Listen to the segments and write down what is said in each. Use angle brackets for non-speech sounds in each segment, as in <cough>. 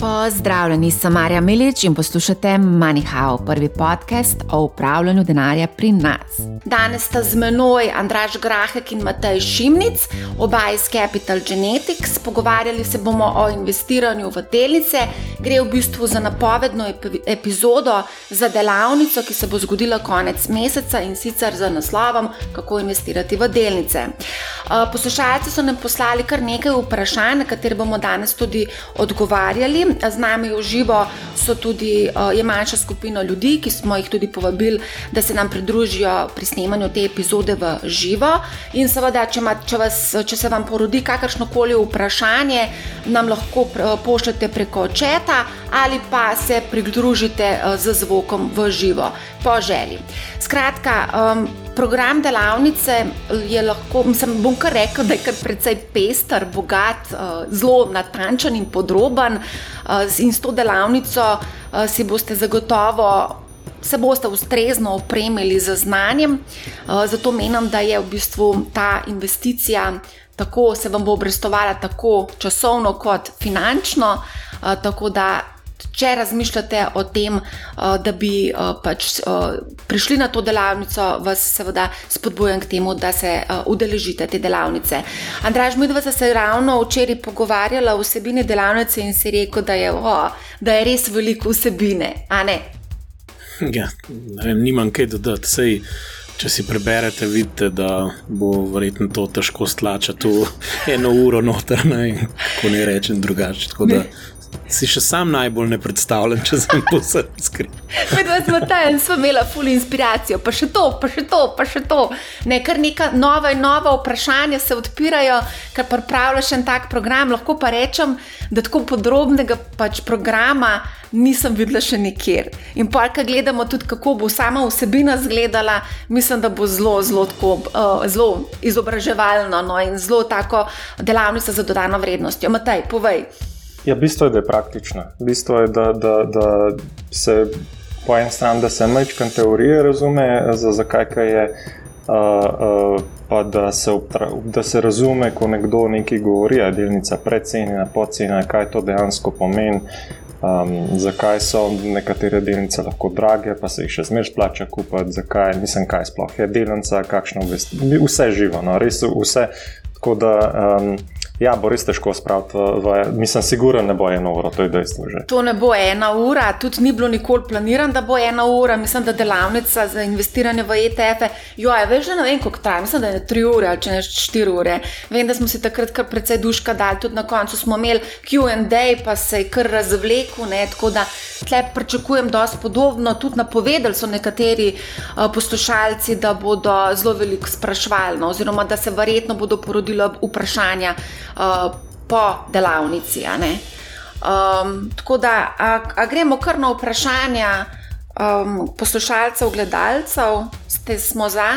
Pozdravljeni, sem Marja Milič in poslušate MoneyHow, prvi podcast o upravljanju denarja pri nas. Danes sta z menoj Andraš Grahek in Matej Šimnic, oba iz Capital Genetics. Pogovarjali se bomo o investiranju v delnice. Gre v bistvu za napovedno epizodo za delavnico, ki se bo zgodila konec meseca in sicer z naslovom Kako investirati v delnice. Poslušalci so nam poslali kar nekaj vprašanj, na katere bomo danes tudi odgovarjali z nami v živo so tudi, je manjša skupina ljudi, ki smo jih tudi povabili, da se nam pridružijo pri snemanju te epizode v živo. In seveda, če, ma, če, vas, če se vam porodi kakršno koli vprašanje, nam lahko pošljete preko četa ali pa se pridružite uh, z zvokom v živo, po želji. Skratka, um, program delavnice je lahko, mislim, bom kar rekel, da je kar precej pester, bogat, uh, zelo natančen in podroben. Uh, in s to delavnico uh, si boste zagotovo. Se boste ustrezno opremili z znanjem, zato menim, da je v bistvu ta investicija tako, se vam bo obrestovala tako časovno kot finančno, tako da če razmišljate o tem, uh, da bi uh, pač, prišli na to delavnico, vas seveda spodbujam k temu, da se udeležite te delavnice. Andraž, mi dva se ravno včeraj pogovarjala o vsebini delavnice in si rekel, da je, o, da je res veliko vsebine. Ja, ne vem, nimam kaj dodati. Sej, če si preberete, vidite, da bo verjetno to težko stlačati v eno uro noter, ne, ko ne rečem drugače. Si še sam najbolj ne predstavljam, če sem posebej iskren. Medved smo tam, smo imeli ful inspiracijo, pa še to, pa še to, pa še to. Ne, kar neka nova in nova vprašanja se odpirajo, ker pripravljaš en tak program. Lahko pa rečem, da tako podrobnega pač programa nisem videla še nikjer. In pa, kaj gledamo tudi, kako bo sama vsebina izgledala, mislim, da bo zelo, zelo, tako, uh, zelo izobraževalno no, in zelo tako delavnica za dodano vrednostjo. Matej, povej. Ja, bistvo je, da je praktično. Bistvo je, da, da, da se po eni strani, da se mečkam teorije razume, za, zakaj je. Uh, uh, pa da se, da se razume, ko nekdo nekaj govori, da je delnica precenjena, podcenjena, kaj to dejansko pomeni, um, zakaj so nekatere delnice lahko drage, pa se jih še zmeraj splača kupiti, zakaj nisem kaj sploh je delnica, kakšno vse živo, no, res vse. Tako da. Um, Ja, bo res težko spraviti, mislim, siguren ne bo ena ura, to je dejstvo. Že. To ne bo ena ura, tudi ni bilo nikoli planirano, da bo ena ura. Mislim, da delavnica za investiranje v ETF-e, jo je veš, ne vem, koliko traja, mislim, da je tri ure ali če ne štiri ure. Vem, da smo si takrat kar precej duška dali, tudi na koncu smo imeli QA, pa se je kar razvlekel, ne, tako da tle pričakujem dosti podobno. Tudi napovedali so nekateri uh, poslušalci, da bodo zelo veliko sprašvali, no, oziroma da se verjetno bodo porodila vprašanja. Uh, po delavnici. Um, tako da, a, a gremo kar na vprašanja um, poslušalcev, gledalcev, ste smo za?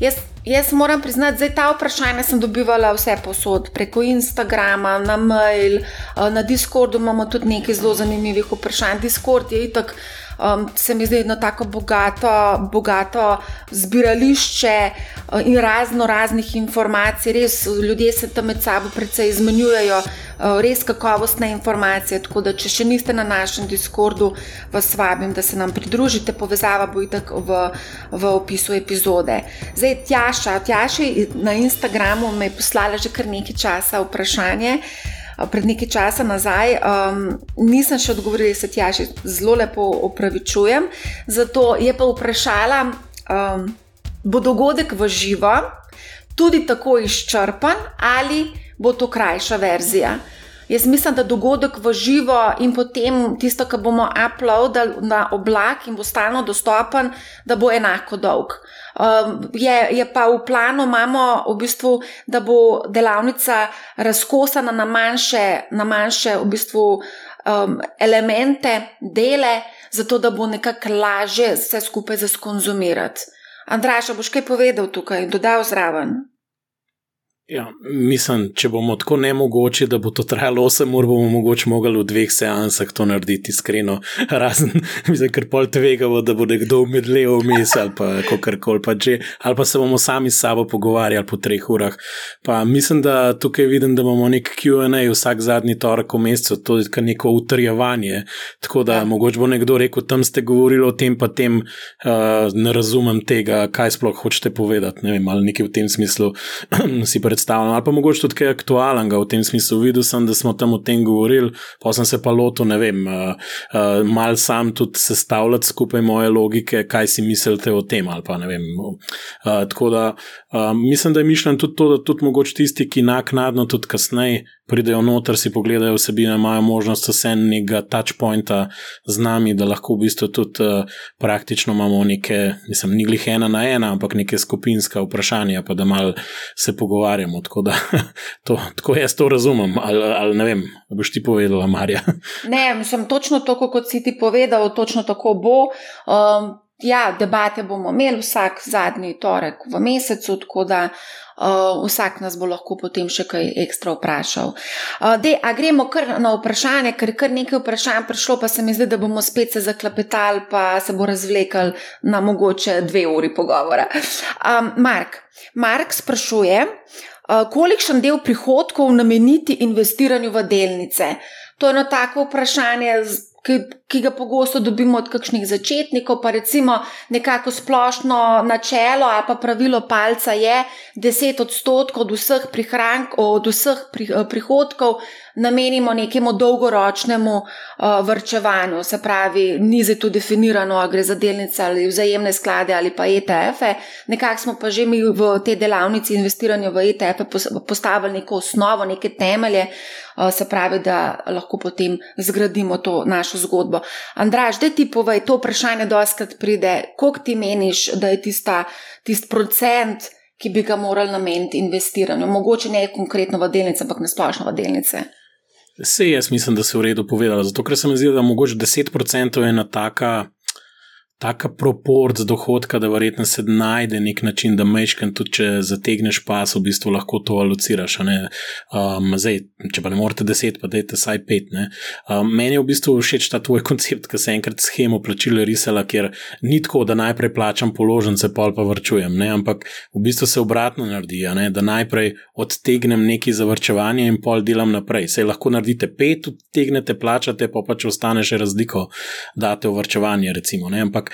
Jaz, jaz moram priznati, da ta vprašanja sem dobivala vse posod, preko Instagrama, na mail, uh, na Discordu imamo tudi nekaj zelo zanimivih vprašanj. Discord je itak um, se mi zdi eno tako bogato, bogato zbirališče uh, in razno raznih informacij. Res ljudje se tam med sabo precej izmenjujejo, uh, res kakovostne informacije. Tako da, če še niste na našem Discordu, vas vabim, da se nam pridružite. Povezava bo itak v, v opisu epizode. Zdaj, Tjaša, Tjaša na Instagramu me je poslala že kar nekaj časa vprašanje. Eh, pred nekaj časa nazaj. Um, nisem še odgovorila, se ti ja že zelo lepo opravičujem. Zato je pa vprašala, um, bo dogodek v živo tudi tako izčrpan ali bo to krajša verzija. Jaz mislim, da dogodek v živo in potem tisto, kar bomo uploadili na oblak in bo stalno dostopen, da bo enako dolg. Um, je, je pa v planu, imamo v bistvu, da bo delavnica razkosana na manjše, na manjše v bistvu, um, elemente, dele, zato da bo nekako lažje vse skupaj zaskonzumirati. Andraša, boš kaj povedal tukaj in dodal zraven? Ja, mislim, če bomo tako ne mogoče, da bo to trajalo 8 ur, bomo mogoče mogli v dveh seansah to narediti, iskreno. <laughs> Razen, mislim, ker pol tvegamo, da bo nekdo umedlel vmes ali pa kakorkoli pa že, ali pa se bomo sami s sabo pogovarjali po treh urah. Pa mislim, da tukaj vidim, da imamo nek QA vsak zadnji torek v mesecu, to je neko utrjevanje. Tako da ja. mogoče bo nekdo rekel, tam ste govorili o tem, pa tem uh, ne razumem tega, kaj sploh hočete povedati. Ne vem, ali nekaj v tem smislu <clears throat> si pa predstavljam, ali pa mogoče tudi kaj aktualnega v tem smislu. Videl sem, da smo tam o tem govorili, pa sem se pa lotil, ne vem, uh, uh, mal sam tudi sestavljati skupaj moje logike, kaj si mislite o tem. Vem, uh, tako da uh, mislim, da je mišljen tudi to, da tudi mogoče tisti, ki naknadno, tudi kasneje pridejo noter, si pogledajo vsebine, imajo možnost vse nekega touchpointa z nami, da lahko v bistvu tudi uh, praktično imamo neke, mislim, ni glih ena na ena, ampak neke skupinske vprašanja, pa da mal se pogovarjamo. Tako da <laughs> to, tako jaz to razumem, ali, ali ne vem, boš ti povedala, Marja. <laughs> ne, mislim, točno to, kot si ti povedal, točno tako bo. Um, Ja, debate bomo imeli vsak zadnji torek v mesecu, tako da uh, vsak nas bo lahko potem še kaj ekstra vprašal. Uh, dej, a gremo kar na vprašanje, ker je kar nekaj vprašanj prišlo, pa se mi zdi, da bomo spet se zaklepetali, pa se bo razvlekal na mogoče dve uri pogovora. Um, Mark, Mark sprašuje, uh, kolikšen del prihodkov nameniti investiranju v delnice? To je eno tako vprašanje ki, ki ga pogosto dobimo od kakšnih začetnikov, pa recimo nekako splošno načelo ali pa pravilo palca je 10 odstotkov od vseh prihrankov, od vseh prihodkov namenimo nekemu dolgoročnemu uh, vrčevanju. Se pravi, ni zdaj tu definirano, ali gre za delnice ali vzajemne sklade ali pa ETF-e. Nekako smo pa že mi v tej delavnici investiranja v ETF-e postavili neko osnovo, neke temelje, uh, se pravi, da lahko potem zgradimo to našo zgodbo. Andraž, da ti povej, to vprašanje doskrat pride, koliko ti meniš, da je tista, tist procent, ki bi ga morali nameniti investiranju, mogoče ne konkretno v delnice, ampak na splošno v delnice. Vse jaz mislim, da se je v redu povedala, zato ker se mi zdi, da mogoče 10% je ena taka taka proport dohodka, da verjetno se najde nek način, da mečken tudi, če zategneš pas, v bistvu lahko to alociraš. Um, zdaj, če pa ne morete deset, pa dajte saj pet. Um, meni je v bistvu všeč ta tvoj <laughs> koncept, ki se enkrat schemo plačila risala, ker ni tako, da najprej plačam položnice, pol pa vrčujem, ne? ampak v bistvu se obratno naredi, da najprej odtegnem neki zavrčevanje in pol delam naprej. Sej lahko naredite pet, odtegnete, plačate, pa pač ostane še razliko, date v vrčevanje, recimo. Ne? Ampak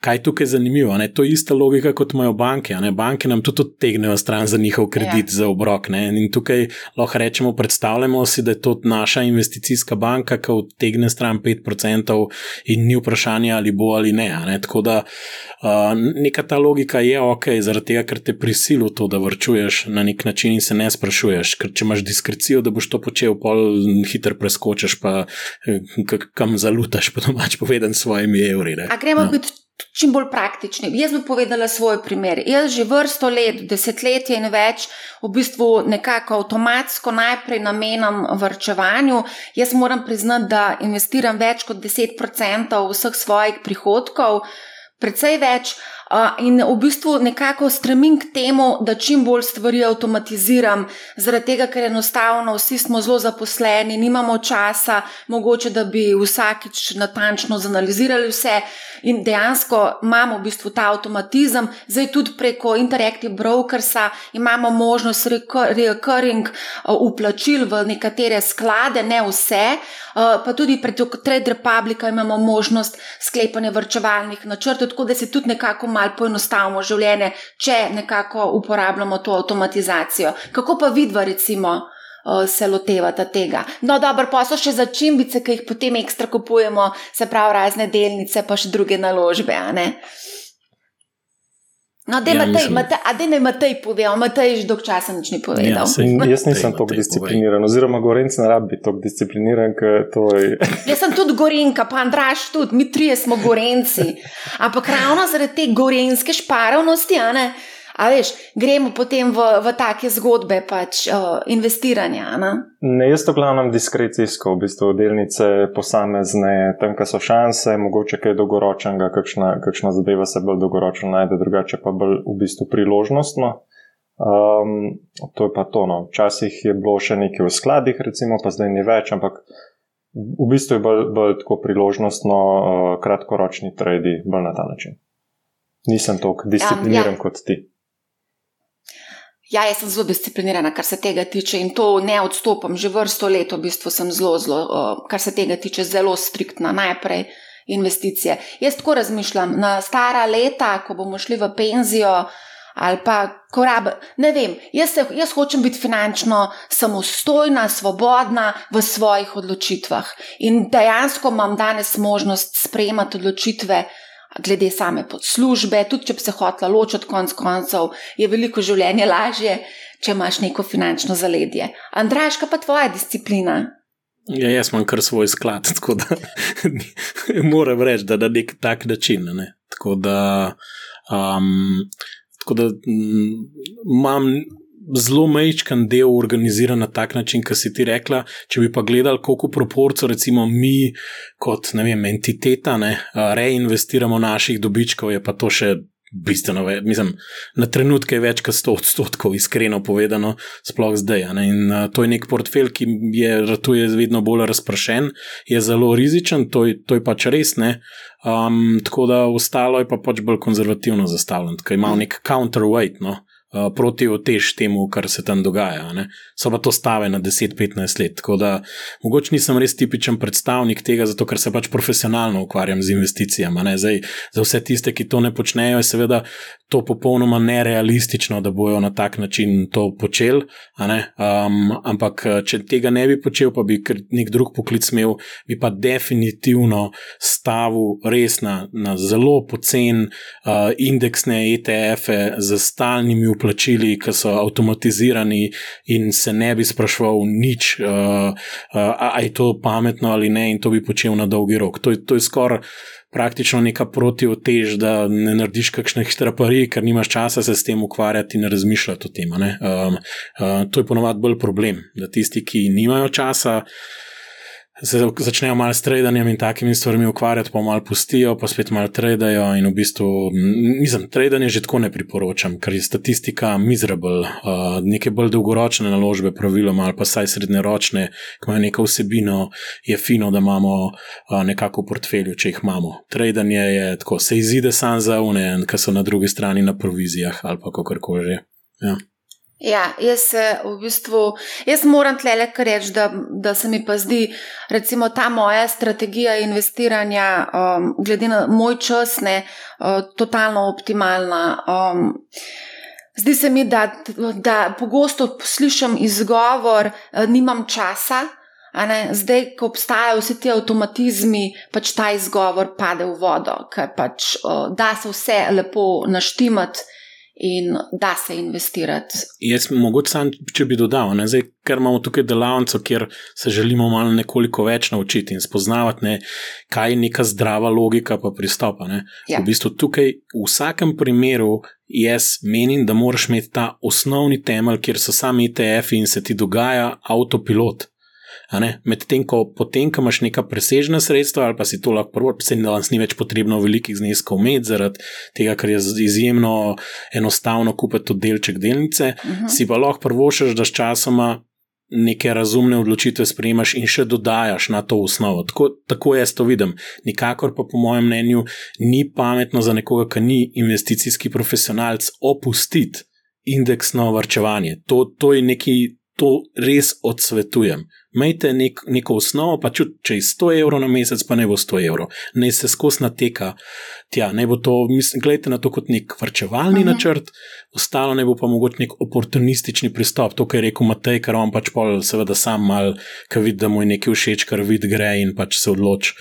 kaj je tukaj zanimivo? Ne? To je ista logika kot imajo banke. Ne? Banke nam tudi odtegnejo stran za njihov kredit, ja. za obrok. Ne? In tukaj lahko rečemo, predstavljamo si, da je to naša investicijska banka, ki odtegne stran 5% in ni vprašanje, ali bo ali ne. ne? Tako da uh, neka ta logika je ok, zaradi tega, ker te prisili v to, da vrčuješ na nek način in se ne sprašuješ. Ker če imaš diskrecijo, da boš to počel, pol hitro preskočiš, pa eh, kam zalutaš, pa domač povedan s svojimi evri. A gremo no. biti čim bolj praktični. Jaz bi povedala svoj primer. Jaz že vrsto let, desetletje in več, v bistvu nekako avtomatsko najprej namenam vrčevanju. Jaz moram priznati, da investiram več kot 10% vseh svojih prihodkov, precej več. In v bistvu nekako stremim k temu, da čim bolj stvari avtomatiziram, zaradi tega, ker enostavno vsi smo zelo zaposleni, nimamo časa, mogoče da bi vsakič natančno zanalizirali vse. In dejansko imamo v bistvu ta avtomatizem, zdaj tudi preko Interactive Brokersa imamo možnost recurring uplačil v nekatere sklade, ne vse, pa tudi preko Trade Republica imamo možnost sklepanja vrčevalnih načrtov, tako da se tudi nekako malo poenostavimo življenje, če nekako uporabljamo to avtomatizacijo. Kako pa vidva, recimo, se lotevata tega? No, dobro, pa so še začimbice, ki jih potem ekstra kupujemo, se pravi razne delnice, pa še druge naložbe. No, da ja, ne Matej povedal, Matej že dolgo časa nič ni povedal. Ja, sej, jaz nisem tako discipliniran, oziroma Gorenc ne rabi tako discipliniran, ker to je. <laughs> jaz sem tudi Gorenka, pa Andraš tudi, mi trije smo Gorenci. Ampak ravno zaradi te gorenske šparavnosti, a ne. A veš, gremo potem v, v take zgodbe pač, uh, investiranja. Ne? ne, jaz to glavno diskrecijsko, v bistvu delnice posamezne, tam, kjer so šanse, mogoče kaj dolgoročnega, kakšna, kakšna zadeva se bolj dolgoročno najde, drugače pa bolj v bistvu priložnostno. Um, to je pa to. No. Včasih je bilo še nekaj v skladih, recimo, pa zdaj ni več, ampak v bistvu je bolj, bolj tako priložnostno, uh, kratkoročni tradi, bolj na ta način. Nisem tako discipliniran um, ja. kot ti. Ja, jaz sem zelo disciplinirana, kar se tega tiče in to ne odstopam. Že vrsto let, v bistvu sem zelo, zelo, uh, kar se tega tiče, zelo striktna. Najprej investicije. Jaz tako razmišljam, na stara leta, ko bomo šli v penzijo, ali pa ko rabe. Ne vem, jaz, se, jaz hočem biti finančno samostojna, svobodna v svojih odločitvah. In dejansko imam danes možnost sprejemati odločitve. Glede same podslužbe, tudi če bi se hotela ločiti, konc koncev, je veliko življenje lažje, če imaš neko finančno zaledje. Andraška pa tvoja disciplina. Ja, jaz imam kar svoj sklad, <laughs> tako da moram reči, da na nek tak način. Ne? Tako da um, Tako da mm, imam zelo majhen del organiziran na tak način, kot si ti rekla. Če bi pa gledali, koliko proporcij, recimo mi, kot vem, entiteta, ne, reinvestiramo naših dobičkov, je pa to še bistveno več. Mislim, na trenutke je več kot 100 odstotkov, iskreno povedano, sploh zdaj. In uh, to je nek portfelj, ki je, je vedno bolj razpršen, je zelo rizičen, to je, to je pač res. Um, tako da ostalo je pa pač bolj konzervativno zastavljeno, ker ima nek counterweight. No? Uh, proti otež temu, kar se tam dogaja. Ne? So pa to stave na 10-15 let. Tako da mogoče nisem res tipičen predstavnik tega, zato ker se pač profesionalno ukvarjam z investicijami. Zdaj, za vse tiste, ki to ne počnejo, je seveda to popolnoma nerealistično, da bojo na tak način to počeli. Um, ampak, če tega ne bi počel, pa bi nek drug poklic imel, bi pa definitivno stavil res na, na zelo pocen uh, indeksne ETF-e z stalnimi vplačili, ki so avtomatizirani in se ne bi sprašval nič, uh, uh, ali je to pametno ali ne, in to bi počel na dolgi rok. To, to je skoraj praktično neka protiotež, da ne narediš kakšne hitrapari, ker nimaš časa se s tem ukvarjati in razmišljati o tem. Um, uh, to je ponovadi bolj problem, da tisti, ki nimajo časa se začnejo malo s tradanjem in takimi stvarmi ukvarjati, pa malo pustijo, pa spet malo tradajo. In v bistvu, mislim, tradanje že tako ne priporočam, ker je statistika miserable. Uh, neke bolj dolgoročne naložbe, praviloma, ali pa saj srednjeročne, ki imajo neko vsebino, je fino, da imamo uh, nekako v portfelju, če jih imamo. Tradanje je tako, se izide sam za une, ki so na drugi strani na provizijah ali pa kako koli že. Ja. Ja, jaz se v bistvu, jaz moram tle le reči, da, da se mi pa zdi, recimo, ta moja strategija investiranja, um, glede na moj čas, ne, uh, totalno optimalna. Um, zdi se mi, da, da pogosto slišim izgovor, uh, nimam časa. Zdaj, ko obstajajo vsi ti avtomatizmi, pač ta izgovor pade v vodo, ker pač uh, da se vse lepo naštimati in da se investirati. Jaz, mogoče, sam, če bi dodal, ne, zdaj, ker imamo tukaj delavnico, kjer se želimo malo nekoliko več naučiti in spoznavati, ne, kaj je neka zdrava logika pa pristopa. Ja. V bistvu tukaj, v vsakem primeru, jaz menim, da moraš imeti ta osnovni temelj, kjer so sami ETF-ji in se ti dogaja avtopilot. Medtem ko potem, ko imaš neka presežna sredstva, ali pa si to lahko prvo, se danes ni več potrebno velikih zneskov imeti, zaradi tega, ker je izjemno enostavno kupiti delček delnice, uh mhm. -huh. si pa lahko prvošaš, da s časoma neke razumne odločitve sprejemaš in še dodajaš na to osnovo. Tako, tako jaz to vidim. Nikakor pa, po mojem mnenju, ni pametno za nekoga, ki ni investicijski profesionalc, opustiti indeksno varčevanje. To, to je nekaj, to res odsvetujem. Majte nek, neko osnovo, pa čut, če je 100 evrov na mesec, pa ne bo 100 evrov, ne se skozi nateka tja, ne bo to, mislim, gledajte na to kot nek vrčevalni. -huh. načrt, ostalo ne bo pa mogoče nek oportunistični pristop, to, kar je rekel Matej, ker on pač pol, seveda, sam mal, ki vidi, da mu je nekaj všeč, kar vidi, gre in pač se odloči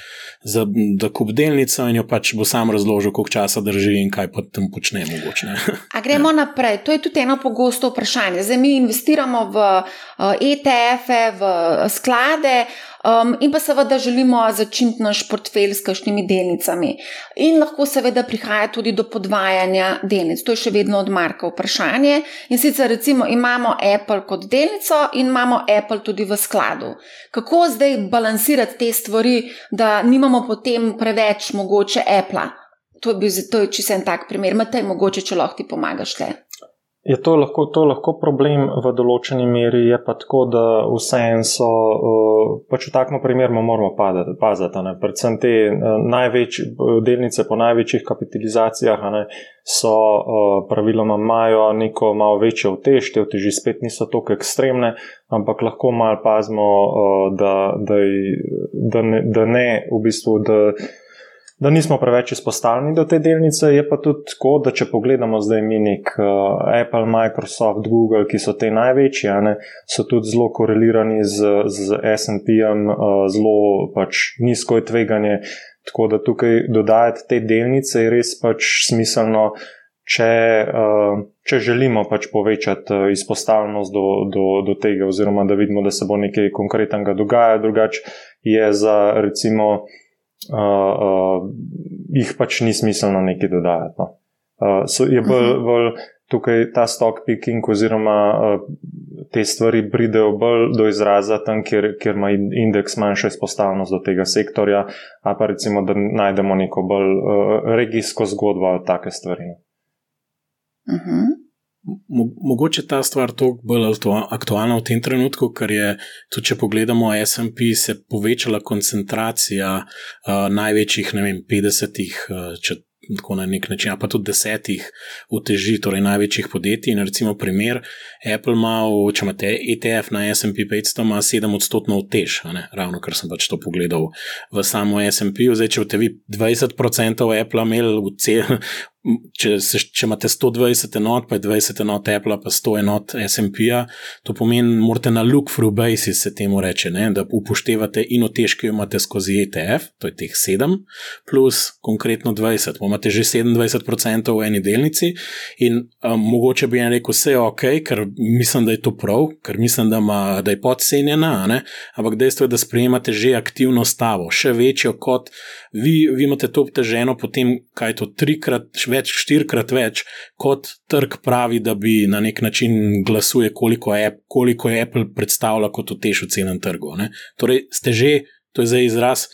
za da kup delnico in jo pač bo sam razložil, koliko časa drži in kaj pa tam počne. Mogoče, <laughs> A gremo ja. naprej. To je tudi eno pogosto vprašanje. Zdaj mi investiramo v uh, eh, ETF-e, v sklade. Um, in pa seveda želimo začeti naš portfelj s kakšnimi delnicami. In lahko seveda prihaja tudi do podvajanja delnic. To je še vedno od Marka vprašanje. In sicer recimo imamo Apple kot delnico in imamo Apple tudi v skladu. Kako zdaj balansirati te stvari, da nimamo potem preveč mogoče Apple? To je, bil, to je čisto en tak primer. Matej, mogoče, če lahko ti pomagaš le. Je to lahko, to lahko problem v določeni meri, je pa tako, da vseeno so, uh, pač v takem primeru moramo paziti. Ne? Predvsem te uh, največje delnice po največjih kapitalizacijah ne, so uh, praviloma imajo neko malo večjo utež, te uteži spet niso tako ekstremne, ampak lahko malo pazimo, da, da, da, ne, da ne v bistvu. Da, da nismo preveč izpostavljeni do te delnice. Je pa tudi tako, da če pogledamo zdaj mi nek uh, Apple, Microsoft, Google, ki so te največji, ne, so tudi zelo korelirani z, z SP-jem, uh, zelo pač nizko je tveganje. Tako da tukaj dodajati te delnice je res pač smiselno. Če, uh, če želimo pač povečati izpostavljenost do, do, do tega, oziroma da vidimo, da se bo nekaj konkretnega dogajalo, drugače je za recimo uh, uh, jih pač ni smiselno nekaj dodajati. No. Uh, so, je bolj, mhm. bolj tukaj ta stock picking, oziroma uh, te stvari pridejo bolj do izraza tam, kjer, kjer ima indeks manjša izpostavljenost do tega sektorja, a pa recimo, da najdemo neko bolj uh, regijsko zgodbo ali take stvari. Uh no. -huh. Mogoče ta stvar toliko bolj aktualna v tem trenutku, ker je tudi, če pogledamo SP, se povečala koncentracija uh, največjih, ne vem, 50-ih, uh, tako na nek način, pa tudi desetih uteži, torej največjih podjetij. In recimo primer, Apple ima, če imate ETF na SP 500, ima 7 odstotno utež, ravno kar sem pač to pogledal v samo SP. Zdaj, če boste vi 20% Apple imeli v cel. Če, se, če imate 120 enot, pa je 20 enot Apple, pa 100 enot SP-ja, to pomeni, morate na look-through basis se temu reči, ne? da upoštevate in otež, ki jo imate skozi ETF, to je teh 7, plus konkretno 20 imate že 27% v eni delnici. In um, mogoče bi en rekel, vse je ok, ker mislim, da je to prav, ker mislim, da, ma, da je podcenjena, ampak dejstvo je, da sprejemate že aktivno stavo, še večjo kot vi, vi imate to obteženo, potem kaj to trikrat več, štirikrat več, kot trg pravi, da bi na nek način glasuje, koliko, App, koliko je Apple predstavlja kot v celem trgu. Ne? Torej, ste že, to je zdaj izraz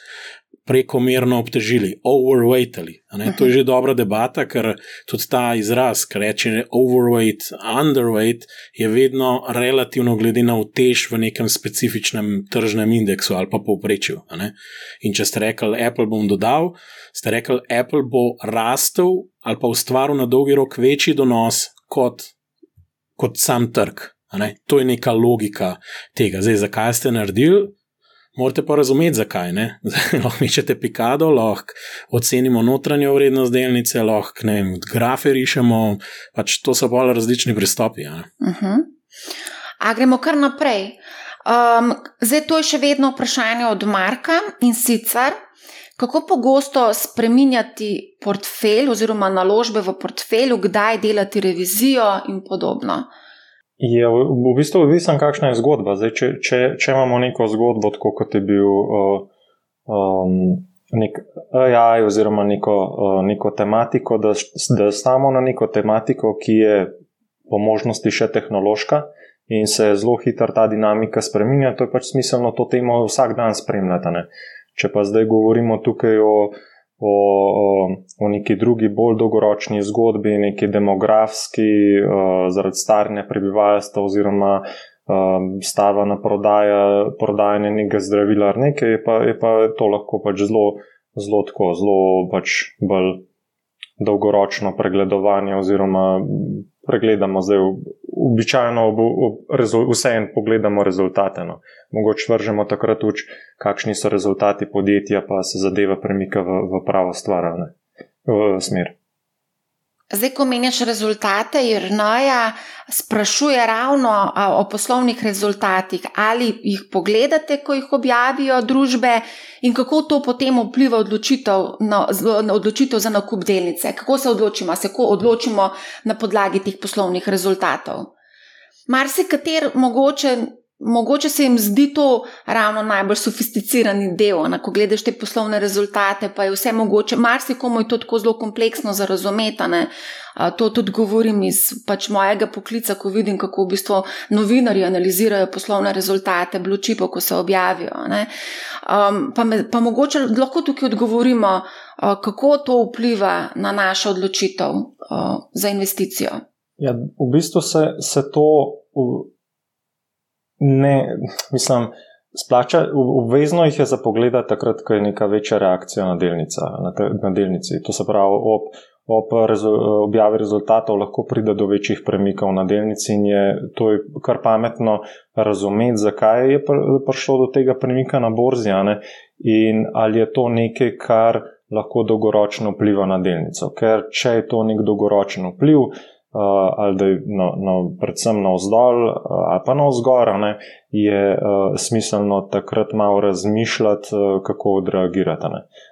prekomerno obtežili, overweightali. To je že dobra debata, ker tudi ta izraz, ki reče overweight, underweight, je vedno relativno glede na utež v nekem specifičnem tržnem indeksu ali pa povprečju. In če ste rekli, Apple bom dodal, ste rekli, Apple bo rastel ali pa ustvaril na dolgi rok večji donos kot, kot sam trg. To je neka logika tega. Zdaj, zakaj ste naredili? Morate pa razumeti, zakaj. <laughs> lahko mečete pikado, lahko ocenimo notranjo vrednost delnice, lahko vem, grafe rišemo, pač to so pa različni pristopi. Uh -huh. A gremo kar naprej. Um, zdaj, to je še vedno vprašanje od Marka in sicer, kako pogosto spreminjati portfelj oziroma naložbe v portfelju, kdaj delati revizijo in podobno. Je v bistvu odvisen, kakšna je zgodba. Zdaj, če, če, če imamo neko zgodbo, tako kot je bil uh, um, nek AI oziroma neko, uh, neko tematiko, da, da stamo na neko tematiko, ki je po možnosti še tehnološka in se zelo hitro ta dinamika spremenja, to je pač smiselno to temo vsak dan spremljati. Ne? Če pa zdaj govorimo tukaj o o, o, o neki drugi, bolj dolgoročni zgodbi, neki demografski, uh, zaradi staranja prebivalstva oziroma uh, stava na prodaja, prodajanje nekega zdravila, nekaj, je, pa, je pa to lahko pač zelo, zelo tako, zelo pač bolj dolgoročno pregledovanje oziroma pregledamo zdaj običajno vseeno pogledamo rezultate. No. Mogoče vržemo takrat uč, kakšni so rezultati podjetja, pa se zadeva premika v, v pravo stvar, ne, v smer. Zdaj, ko meniš rezultate, Jrnaja sprašuje ravno o poslovnih rezultatih, ali jih pogledate, ko jih objavijo družbe, in kako to potem vpliva odločitev, na, na odločitev za nakup delnice. Kako se odločimo, se ko odločimo na podlagi teh poslovnih rezultatov. Marsikater mogoče Mogoče se jim zdi to ravno najbolj sofisticirani del, na ko gledaš te poslovne rezultate, pa je vse mogoče. Marsikomu je to tako zelo kompleksno za razumeti. To tudi govorim iz pač mojega poklica, ko vidim, kako v bistvu novinari analizirajo poslovne rezultate, bločipo, ko se objavijo. Um, pa, me, pa mogoče lahko tukaj odgovorimo, uh, kako to vpliva na našo odločitev uh, za investicijo. Ja, v bistvu se, se to ne, mislim, splača. Obvezno jih je za pogled, takrat, ko je neka večja reakcija na, delnica, na, te, na delnici. To se pravi, ob, ob rezu, objavi rezultatov lahko pride do večjih premikov na delnici in je to je kar pametno razumeti, zakaj je prišlo do tega premika na borzi in ali je to nekaj, kar lahko dolgoročno vpliva na delnico. Ker če je to nek dolgoročen vpliv, ali da je no, no, predvsem na vzdolj uh, ali pa na vzgor, ne, je uh, smiselno takrat malo razmišljati, uh, kako odreagirati.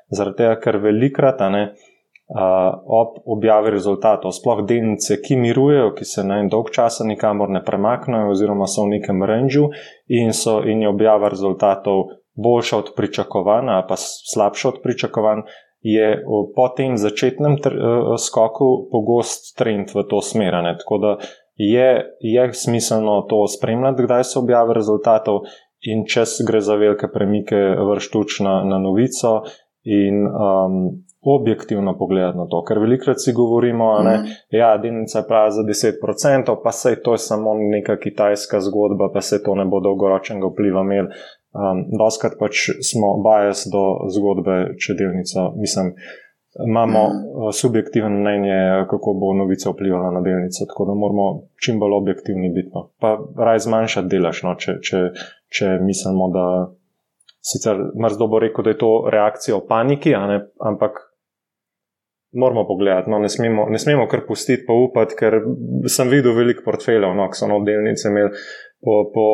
Zaradi tega, ker velikrat ne, uh, ob objavi rezultatov, sploh delnice, ki mirujejo, ki se na en dolg čas nikamor ne premaknejo, oziroma so v nekem ranžu in, in je objava rezultatov. Boljša od pričakovanja, pa slabša od pričakovanj, je po tem začetnem eh, skoku pogost trend v to smer. Tako da je, je smiselno to spremljati, kdaj se objavlja rezultatov, in če gre za velike premike, vrštuč na, na novico in um, objektivno pogledati na to. Ker velikrat si govorimo, da mm. ja, delnica je prava za 10%, pa se to je samo neka kitajska zgodba, pa se to ne bo dolgoročnega vpliva imel. Um, Doskrat pač smo bajes do zgodbe, če delnica, mislim, imamo mm. subjektivno mnenje, kako bo novica vplivala na delnico, tako da moramo čim bolj objektivni biti. No. Pa raj zmanjšati delaš, no, če, če, če mislimo, da sicer mrzdo bo rekel, da je to reakcija v paniki, ne, ampak moramo pogledati, no, ne, smemo, ne smemo kar pustiti, pa upati, ker sem videl veliko portfeljev, no, ki so na delnice imeli po, po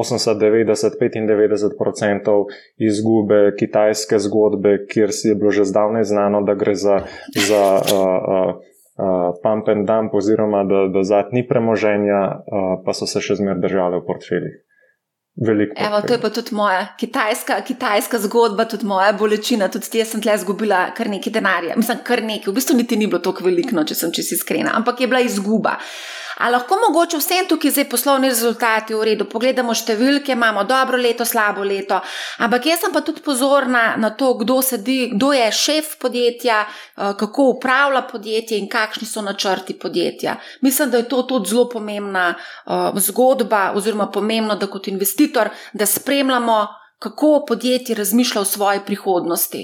80, 90, 95 odstotkov izgube kitajske zgodbe, kjer si je bilo že zdavnaj znano, da gre za. za uh, uh, Uh, pump and dump, oziroma da, da zadnji ni premoženja, uh, pa so se še zmeraj držali v portfeljih. Evo, to je pa tudi moja kitajska, kitajska zgodba, tudi moja bolečina. Tudi jaz sem tle izgubila kar nekaj denarja. Mislim, kar nekaj, v bistvu niti ni bilo tako veliko, če sem čisto iskrena, ampak je bila izguba. A lahko mogoče vsem tukaj zdaj poslovni rezultati v redu, pogledamo številke, imamo dobro leto, slabo leto, ampak jaz sem pa tudi pozorna na to, kdo sedi, kdo je šef podjetja, eh, kako upravlja podjetje in kakšni so načrti podjetja. Mislim, da je to tudi zelo pomembna uh, zgodba, oziroma pomembno, da kot investitor, da spremljamo, kako podjetje razmišlja o svoji prihodnosti.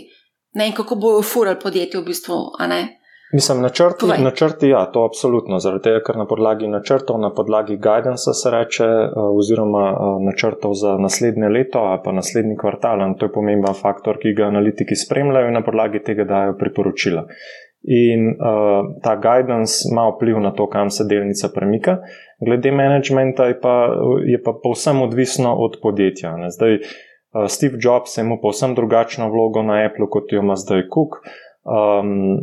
Ne, in kako bojo furali podjetje v bistvu, a ne? Mislim, načrti, načrti, ja, to absolutno. Zaradi tega, ker na podlagi načrtov, na podlagi guidance se reče, eh, oziroma eh, načrtov za naslednje leto ali pa naslednji kvartal, in to je pomemben faktor, ki ga analitiki spremljajo in na podlagi tega dajo priporočila. In uh, ta guidance ima vpliv na to, kam se delnica premika. Glede managementa je pa, je pa povsem odvisno od podjetja. Ne. Zdaj, uh, Steve Jobs ima povsem drugačno vlogo na Apple, kot jo ima zdaj Cook. Uh, Um,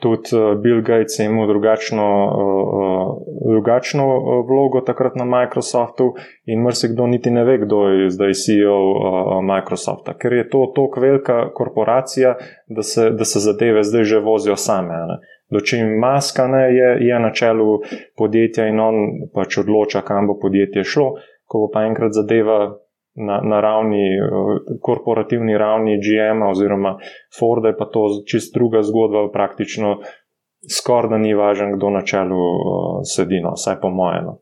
tudi eh, Bill Gates je imel drugačno, uh, drugačno vlogo takrat na Microsoftu, in marsikdo niti ne ve, kdo je zdaj CEO uh, Microsofta, ker je to tako velika korporacija, da se, da se zadeve zdaj že vozijo same. Ne. Dočim maska ne, je, je na čelu podjetja in on pač odloča, kam bo podjetje šlo, ko bo pa enkrat zadeva na, na ravni, korporativni ravni GM oziroma Forda, je pa to čist druga zgodba, praktično skoraj da ni važen, kdo na čelu sedi, no, vsaj po mojem. No.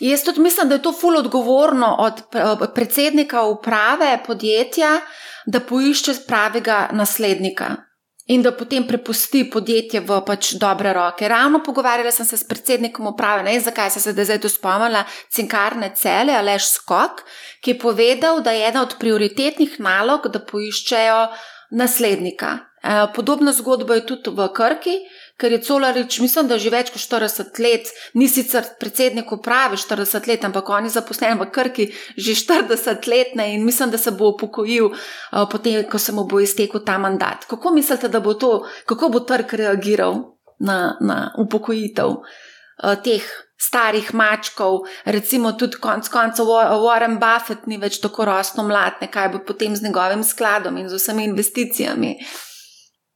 Jaz tudi mislim, da je to ful odgovorno od predsednika uprave podjetja, da poišče pravega naslednika in da potem prepusti podjetje v pač dobre roke. Ravno pogovarjala sem se s predsednikom uprave, ne vem zakaj sem se zdaj tu spomnila, cinkarne cele, Aleš Skok, ki je povedal, da je ena od prioritetnih nalog, da poiščejo naslednika. Eh, podobna zgodba je tudi v Krki ker je Colarič, mislim, da že več kot 40 let, ni sicer predsednik uprave 40 let, ampak on je zaposlen v Krki že 40 let ne, in mislim, da se bo upokojil uh, potem, ko se mu bo iztekel ta mandat. Kako mislite, da bo to, kako bo trg reagiral na, na upokojitev uh, teh? Starih mačkov, recimo tudi konec koncev Warren Buffett ni več tako rosno mlad, kaj bo potem z njegovim skladom in z vsemi investicijami.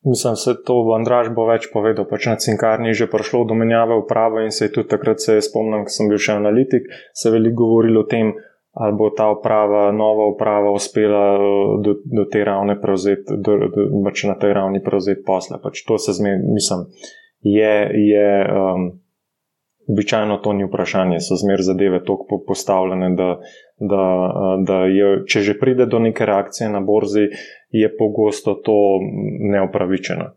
Mislim, da to bo Andraž bo več povedal. Pač na cinkarni je že prišlo do menjave uprave in se je tudi takrat, se spomnim, ko sem bil še analitik, se je veliko govorilo o tem, ali bo ta uprava, nova uprava, uspela eh, do, do te ravni prevzeti, pač na tej ravni prevzeti posle. Pač to se zmeni, mislim, je. je um, običajno to ni vprašanje, so zmer zadeve tako postavljene, da, da, da je, če že pride do neke reakcije na borzi, je pogosto to neopravičeno.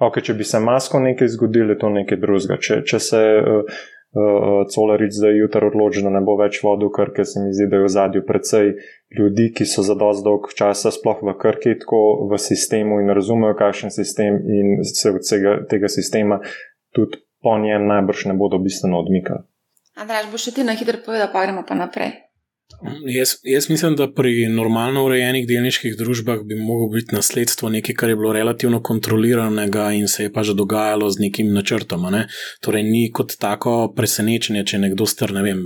Ok, če bi se masko nekaj zgodilo, je to nekaj drugega. Če, če se uh, uh, Colarič zdaj jutra odloči, da ne bo več vodil Krke, se mi zdi, da je v zadju precej ljudi, ki so za dosti dolg časa sploh v Krki, tako v sistemu in razumejo, kakšen sistem in se od tega, tega sistema tudi po njem najbrž ne bodo bistveno odmikali. Andrej, boš še ti na hitro povedal, pa gremo pa naprej. Jaz, jaz mislim, da pri normalno urejenih delniških družbah bi lahko biti nasledstvo nekaj, kar je bilo relativno kontroliranega in se je pa že dogajalo z nekim načrtom. Ne? Torej, ni kot tako presenečenje, če nekdo star, ne vem,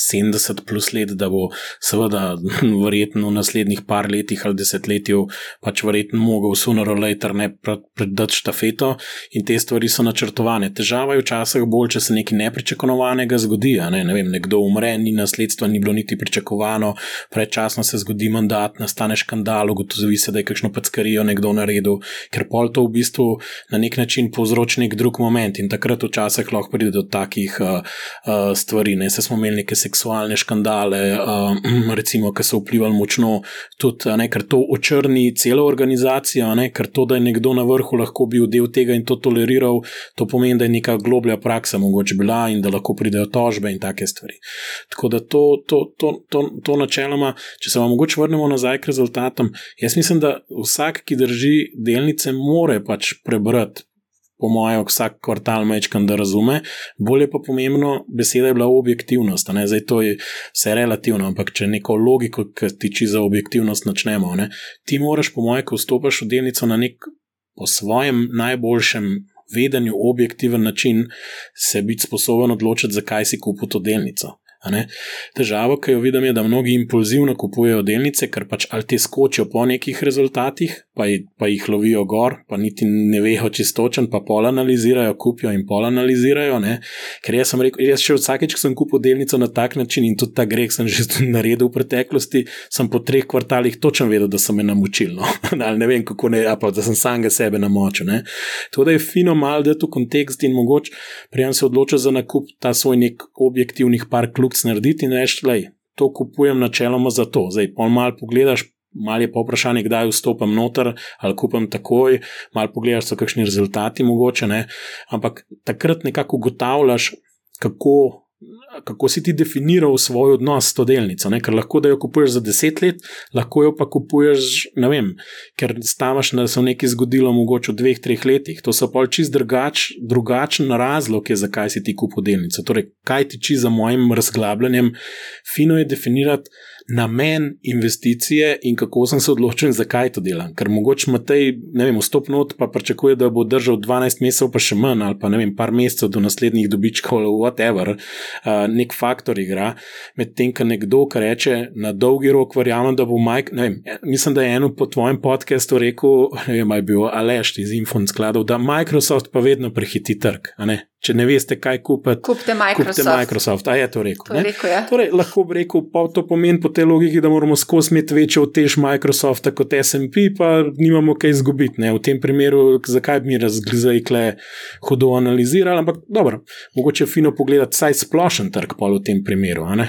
70 plus let, da bo seveda <laughs> verjetno v naslednjih par letih ali desetletju pač verjetno mogel sooner or later ne predati štafeto in te stvari so načrtovane. Težava je včasih bolj, če se nekaj nepričakovanega zgodi. Ne? ne vem, nekdo umre, ni nasledstva, ni bilo niti pričakovano, predčasno se zgodi mandat, nastane škandal, ugotovi se, da je kakšno packarijo nekdo naredil, ker pol to v bistvu na nek način povzroči nek drug moment in takrat včasih lahko pride do takih uh, uh, stvari. Ne? Se smo imeli neke seksualne škandale, uh, recimo, ki so vplivali močno, tudi ne, ker to očrni celo organizacijo, ne, ker to, da je nekdo na vrhu lahko bil del tega in to toleriral, to pomeni, da je neka globlja praksa mogoče bila in da lahko pridejo tožbe in take stvari. Tako da to, to, to, to, to načeloma, če se vam mogoče vrnemo nazaj k rezultatom, jaz mislim, da vsak, ki drži delnice, more pač prebrati po mojem, vsak kvartal mečkam, da razume. Bolje pa pomembno, beseda je bila objektivnost. Zdaj to je vse relativno, ampak če neko logiko, ki tiči za objektivnost, načnemo. Ne? Ti moraš, po mojem, ko vstopiš v delnico na nek po svojem najboljšem. Vedenju, objektiven način, se biti sposoben odločiti, zakaj si kupil to delnico. Težava, ki jo vidim, je, da mnogi impulzivno kupujejo delnice, ker pač ali ti skočijo po nekih rezultatih, pa, pa jih lovijo gor, pa niti ne vejo čistočen, pa pol analizirajo, kupijo in pol analizirajo. Ne? Ker jaz sem rekel, jaz še vsakeč, ko sem kupil delnico na tak način in tudi ta greh sem že naredil v preteklosti, sem po treh kvartalih točno vedel, da sem me namučil. No? <laughs> ne vem, kako ne, pa da sem samega sebe namočil. To, da je fino malo, da je to kontekst in mogoče prijem se odločil za nakup ta svoj nek objektivnih par klub produkt narediti in reči, da to kupujem načeloma za to. Zdaj, pa malo pogledaš, malo je pa vprašanje, kdaj vstopim noter ali kupim takoj, malo pogledaš, so kakšni rezultati mogoče, ne? ampak takrat nekako ugotavljaš, kako kako si ti definiral svoj odnos s to delnico. Ne? Ker lahko da jo kupuješ za deset let, lahko jo pa kupuješ, ne vem, ker stavaš, da se je nekaj zgodilo mogoče v dveh, treh letih. To so pa čist drugač, drugačen razlog, je, zakaj si ti kupil delnico. Torej, kaj tiči za mojim razglabljanjem, fino je definirati namen investicije in kako sem se odločil, zakaj to delam. Ker mogoče Matej, ne vem, vstop not pa pričakuje, da bo držal 12 mesecev, pa še manj, ali pa ne vem, par mesecev do naslednjih dobičkov, whatever, uh, nek faktor igra. Medtem, ko nekdo, ki reče na dolgi rok, verjamem, da bo Mike, ne vem, mislim, da je eno po tvojem podkastu rekel, <laughs> ne vem, aj bil Aleš iz Infond skladov, da Microsoft pa vedno prehiti trg, a ne? Če ne veste, kaj kupiti, kupite Microsoft. Kupite Microsoft. A je to rekel? To rekel ja. torej, lahko bi rekel, pa to pomeni po tej logiki, da moramo skozi imeti večjo tež Microsofta kot SP, pa nimamo kaj izgubiti. V tem primeru, zakaj bi mi razgrizali, kle hudo analizirali, ampak dobro, mogoče je fino pogledati, saj splošen trg pa v tem primeru. Uh,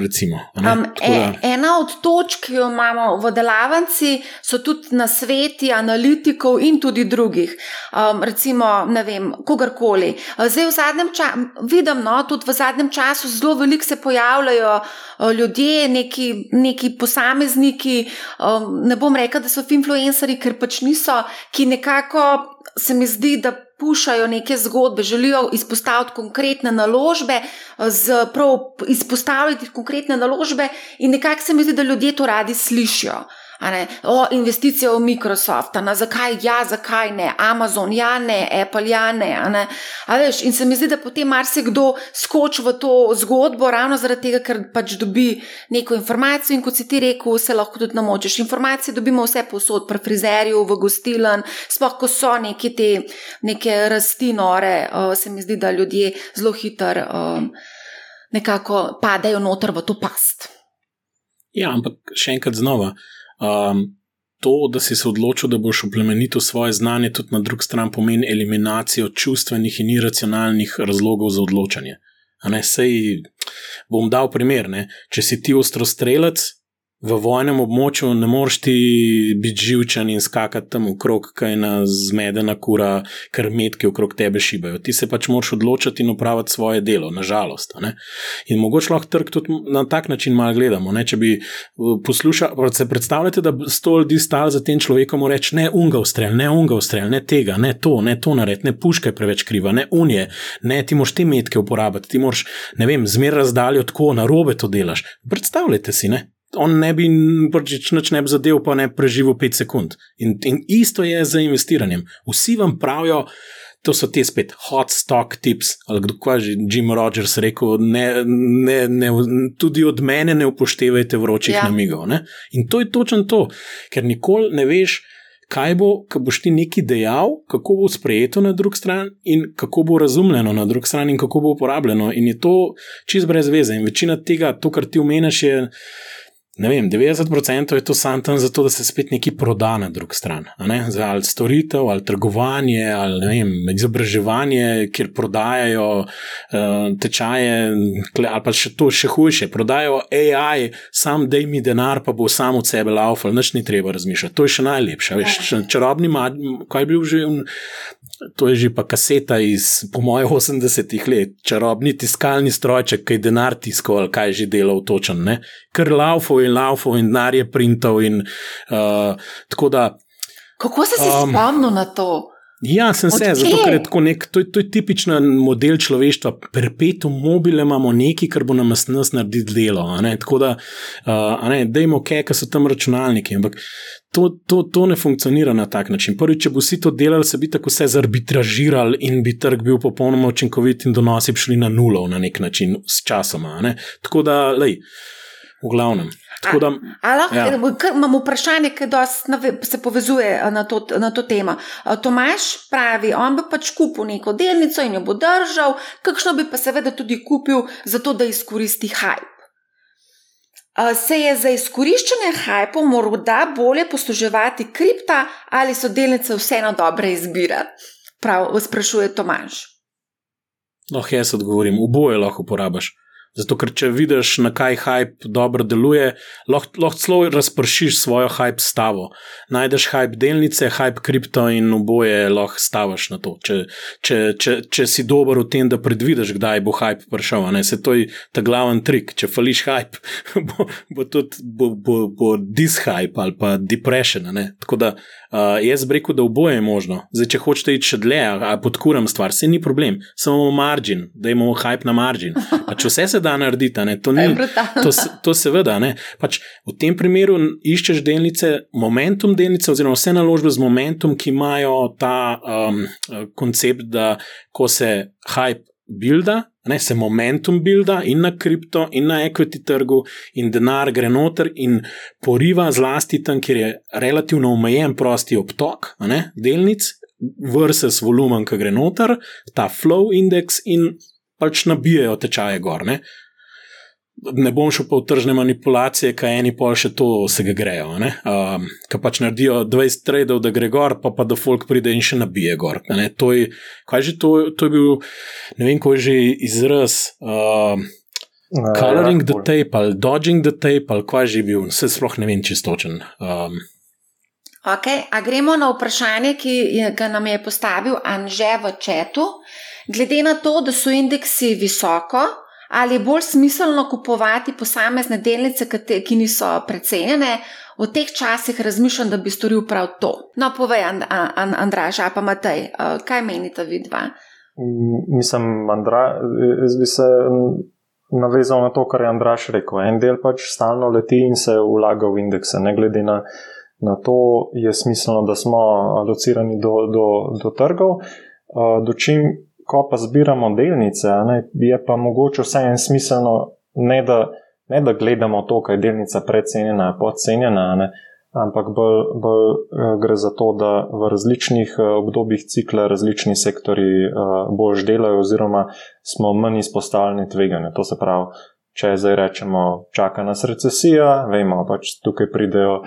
recimo, um, e, ena od točk, ki jo imamo v delavnici, so tudi na sveti analitikov in tudi drugih. Um, recimo, ne vem, kogarkoli. Zdaj, v zadnjem času, vidim, no, tudi v zadnjem času zelo veliko se pojavljajo ljudje, neki, neki posamezniki. Ne bom rekel, da so influencerji, ker pač niso, ki nekako se mi zdi, da. Pušajo neke zgodbe, želijo izpostaviti konkretne naložbe, izpostaviti konkretne naložbe, in nekako se mi zdi, da ljudje to radi slišijo o investicije v Microsoft, na zakaj ja, zakaj ne, Amazon ja, ne, Apple ja, ne. ne? Veš, in se mi zdi, da potem marsikdo skoči v to zgodbo, ravno zaradi tega, ker pač dobi neko informacijo in kot si ti rekel, se lahko tudi namočiš. Informacije dobimo vse posod, pri frizerju, v gostilen, sploh ko so neki te neke rasti nore, uh, se mi zdi, da ljudje zelo hitro um, nekako padejo noter v to past. Ja, ampak še enkrat znova. Um, to, da si se odločil, da boš oplemenil svoje znanje, tudi na drugi strani pomeni eliminacijo čustvenih in iracionalnih razlogov za odločanje. Sej, bom dal primer. Ne? Če si ti ostrostrelec, v vojnem območju ne moreš ti biti živčen in skakati tam okrog, kaj na zmedena kura, ker metke okrog tebe šibajo. Ti se pač moraš odločiti in upraviti svoje delo, nažalost. In mogoče lahko trg tudi na tak način malo gledamo. Ne? Če bi poslušali, se predstavljate, da sto ljudi stali za tem človekom in reči: ne unga ustrel, ne unga ustrel, ne tega, ne to, ne to nared, ne puška je preveč kriva, ne unije, ne ti moš te metke uporabiti, ti moš, ne vem, zmer razdaljo tako na robe to delaš. Predstavljate si, ne? On ne bi nič ne bi zadev, pa ne preživel 5 sekund. In, in isto je z investiranjem. Vsi vam pravijo, to so te spet hot stock tips, ali kdo je že Jim Rogers rekel, ne, ne, ne, tudi od mene ne upoštevajte vročih ja. namigov. Ne? In to je točno to, ker nikoli ne veš. Kaj bo, ko boš ti nekaj dejal, kako bo sprejeto na drugi strani, in kako bo razumljeno na drugi strani, in kako bo uporabljeno. In je to čist brez veze. In večina tega, to, kar ti umeniš, je ne vem, 90% je to sam tam zato, da se spet nekaj proda na drugi strani. Za ali storitev, ali trgovanje, ali vem, izobraževanje, kjer prodajajo uh, tečaje, ali pa še to, še hujše, prodajajo AI, sam dej mi denar, pa bo sam od sebe laufal, nič ni treba razmišljati. To je še najlepše. Veš, čarobni, kaj je bil že To je že pa kaseta iz, po mojem, 80-ih let, čarobni tiskalni strojček, ki je denar tiskal, ali kaj je že delal točen. Ne? Ker laufo in laufo in denar je printal. In, uh, da, Kako si se um, spomnil na to? Ja, sem se, zato ker je tako nek, to, to je tipičen model človeštva. Perpetuum mobile imamo nekaj, kar bo nam nas narediti delo. Tako da, uh, ne, dajmo, kaj so tam računalniki. Ampak to, to, to ne funkcionira na tak način. Prvi, če bo vsi to delali, se bi tako vse zarbitražirali in bi trg bil popolnoma učinkovit in donosi šli na nulo na nek način s časoma. Tako da, lej, v glavnem. Da, lahko, ja. Imamo vprašanje, ki se povezuje na to, na to temo. Tomaš pravi, on bi pač kupil neko delnico in jo bo držal, kakšno bi pa seveda tudi kupil, zato da izkoristi hype. Se je za izkoriščanje hypa morda bolje posluževati kripta ali so delnice vseeno dobre izbire? Prav, sprašuje Tomaš. No, jaz odgovorim, oboje lahko uporabiš. Zato, ker če vidiš, na kaj hype dobro deluje, lahko lah celo razpršiš svojo hype stavo. Najdeš hype delnice, hype kripto in oboje lahko stavaš na to. Če, če, če, če si dober v tem, da predvidiš, kdaj bo hype prišel. Se to je ta glaven trik. Če fališ hype, <laughs> bo, bo tudi bo, bo, bo dishype ali pa depression. Tako da uh, jaz rekel, da oboje je možno. Zdaj, če hočete iti še dlje, podkuram stvar, se ni problem, samo margin, da imamo hype na margin. Pa če vse se da narediti, to, ni, to, to seveda. Ne, pač v tem primeru iščeš delnice, momentum delnice, oziroma vse naložbe z momentum, ki imajo ta um, koncept, da ko se hype builda. Ne, se momentum builda in na kripto, in na equity trgu, in denar gre noter in poriva zlasti tam, kjer je relativno omejen prosti obtok ne, delnic, versus volumen, ki gre noter, ta flow index in pač nabijajo tečaje gor. Ne? ne bom šel pa v tržne manipulacije, kaj eni pa še to se ga grejo. Um, kaj pač naredijo 20 tradov, da gre gor, pa pa da folk pride in še nabije gor. To je, kaj že to, to je bil, ne vem, ko je že izraz. Um, Coloring the tape ali dodging the tape ali kaj že bil, vse sploh ne vem čistočen. Um, Okay, a gremo na vprašanje, ki je, ga nam je postavil Anže v četu. Glede na to, da so indeksi visoko, ali je bolj smiselno kupovati posamezne delnice, ki niso precenjene. V teh časih razmišljam, da bi storil prav to. No, povej, And And Andraž, pa Matej, kaj menite vi dva? Mislim, Andra, jaz bi se navezal na to, kar je Andraš rekel. En del pač stalno leti in se vlaga v indekse, ne glede na, na to, je smiselno, da smo alocirani do, do, do trgov. Do čim ko pa zbiramo delnice, ne, je pa mogoče vseeno smiselno, ne da, ne da gledamo to, kaj je delnica precenjena, podcenjena, ne, ampak bolj, bolj eh, gre za to, da v različnih eh, obdobjih cikla različni sektori eh, bolj delajo, oziroma smo manj izpostavljeni tveganju. To se pravi, če zdaj rečemo, čaka nas recesija, vemo, pač tukaj pridejo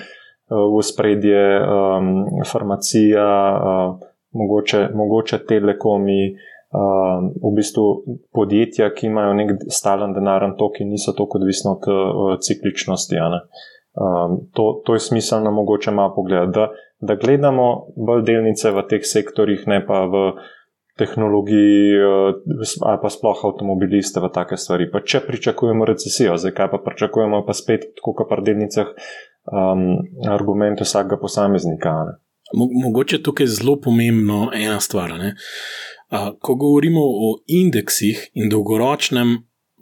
v spredje um, farmacija, uh, mogoče, mogoče telekomi, uh, v bistvu podjetja, ki imajo nek stalen denaren tok in niso tako odvisni od uh, cikličnosti. Um, to, to je smiselno, mogoče malo pogledati, da, da gledamo bolj delnice v teh sektorjih, ne pa v tehnologiji ali pa sploh avtomobiliste v take stvari. Pa če pričakujemo recesijo, zdaj kaj pa pričakujemo, pa spet, tako kot pri delnicah, um, argument vsakega posameznika. Ne? Mogoče tukaj je zelo pomembno ena stvar. Ne? Ko govorimo o indeksih in dolgoročnem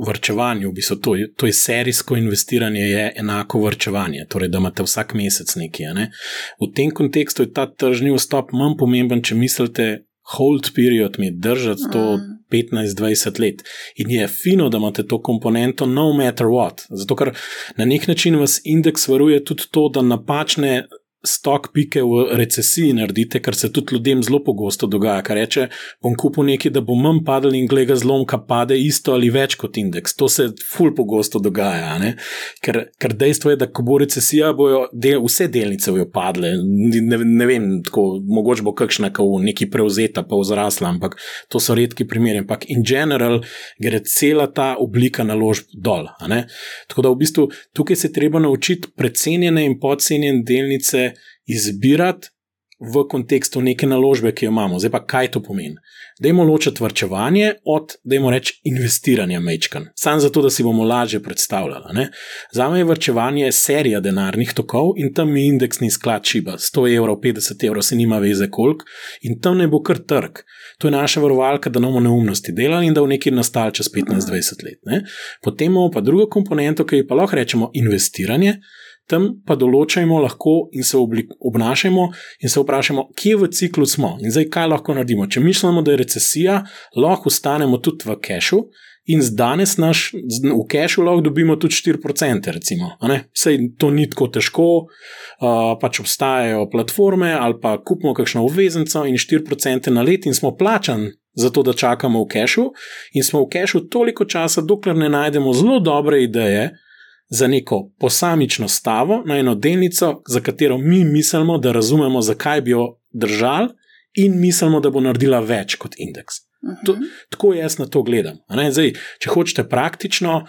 vrčevanju, v bistvu to, to je serijsko investiranje, je enako vrčevanje, torej da imate vsak mesec nekaj. Ne? V tem kontekstu je ta tržni vstop manj pomemben, če mislite, hold period mi držati to 15-20 mm. let. In je fino, da imate to komponento, no matter what. Zato, ker na nek način vas indeks varuje tudi to, da napačne stok pike v recesiji naredite, kar se tudi ljudem zelo pogosto dogaja. Kar reče, bom kupil nekaj, da bo manj padel in gleda zlomka, pade isto ali več kot indeks. To se ful pogosto dogaja. Ker, ker dejstvo je, da ko bo recesija, bojo del, vse delnice bojo padle. Ne, ne vem, tako, mogoče bo kakšna kao neki prevzeta, pa vzrasla, ampak to so redki primeri. Ampak in general gre cela ta oblika naložb dol. Tako da v bistvu tukaj se treba naučiti precenjene in podcenjene delnice izbirati v kontekstu neke naložbe, ki jo imamo. Zdaj pa kaj to pomeni? Dajmo ločiti vrčevanje od, dajmo reči, investiranja mečkan. Sam zato, da si bomo lažje predstavljali. Za me je vrčevanje serija denarnih tokov in tam mi indeks ni sklad čiba. 100 evrov, 50 evrov, se nima veze koliko in tam ne bo kar trg. To je naša varovalka, da bomo neumnosti delali in da v neki nastal čez 15-20 let. Ne? Potem imamo pa drugo komponento, ki pa lahko rečemo investiranje tam pa določajmo lahko in se obnašajmo in se vprašajmo, kje v ciklu smo in zdaj kaj lahko naredimo. Če mislimo, da je recesija, lahko ostanemo tudi v kešu. In danes naš, v kešu lahko dobimo tudi 4%, recimo. Sej to ni tako težko, uh, pač obstajajo platforme ali pa kupimo kakšno obveznico in 4% na let in smo plačani za to, da čakamo v kešu. In smo v kešu toliko časa, dokler ne najdemo zelo dobre ideje, za neko posamično stavo, na eno delnico, za katero mi mislimo, da razumemo, zakaj bi jo držali, in mislimo, da bo naredila več kot indeks. Uh -huh. to, tako jaz na to gledam. Zdaj, če hočete praktično,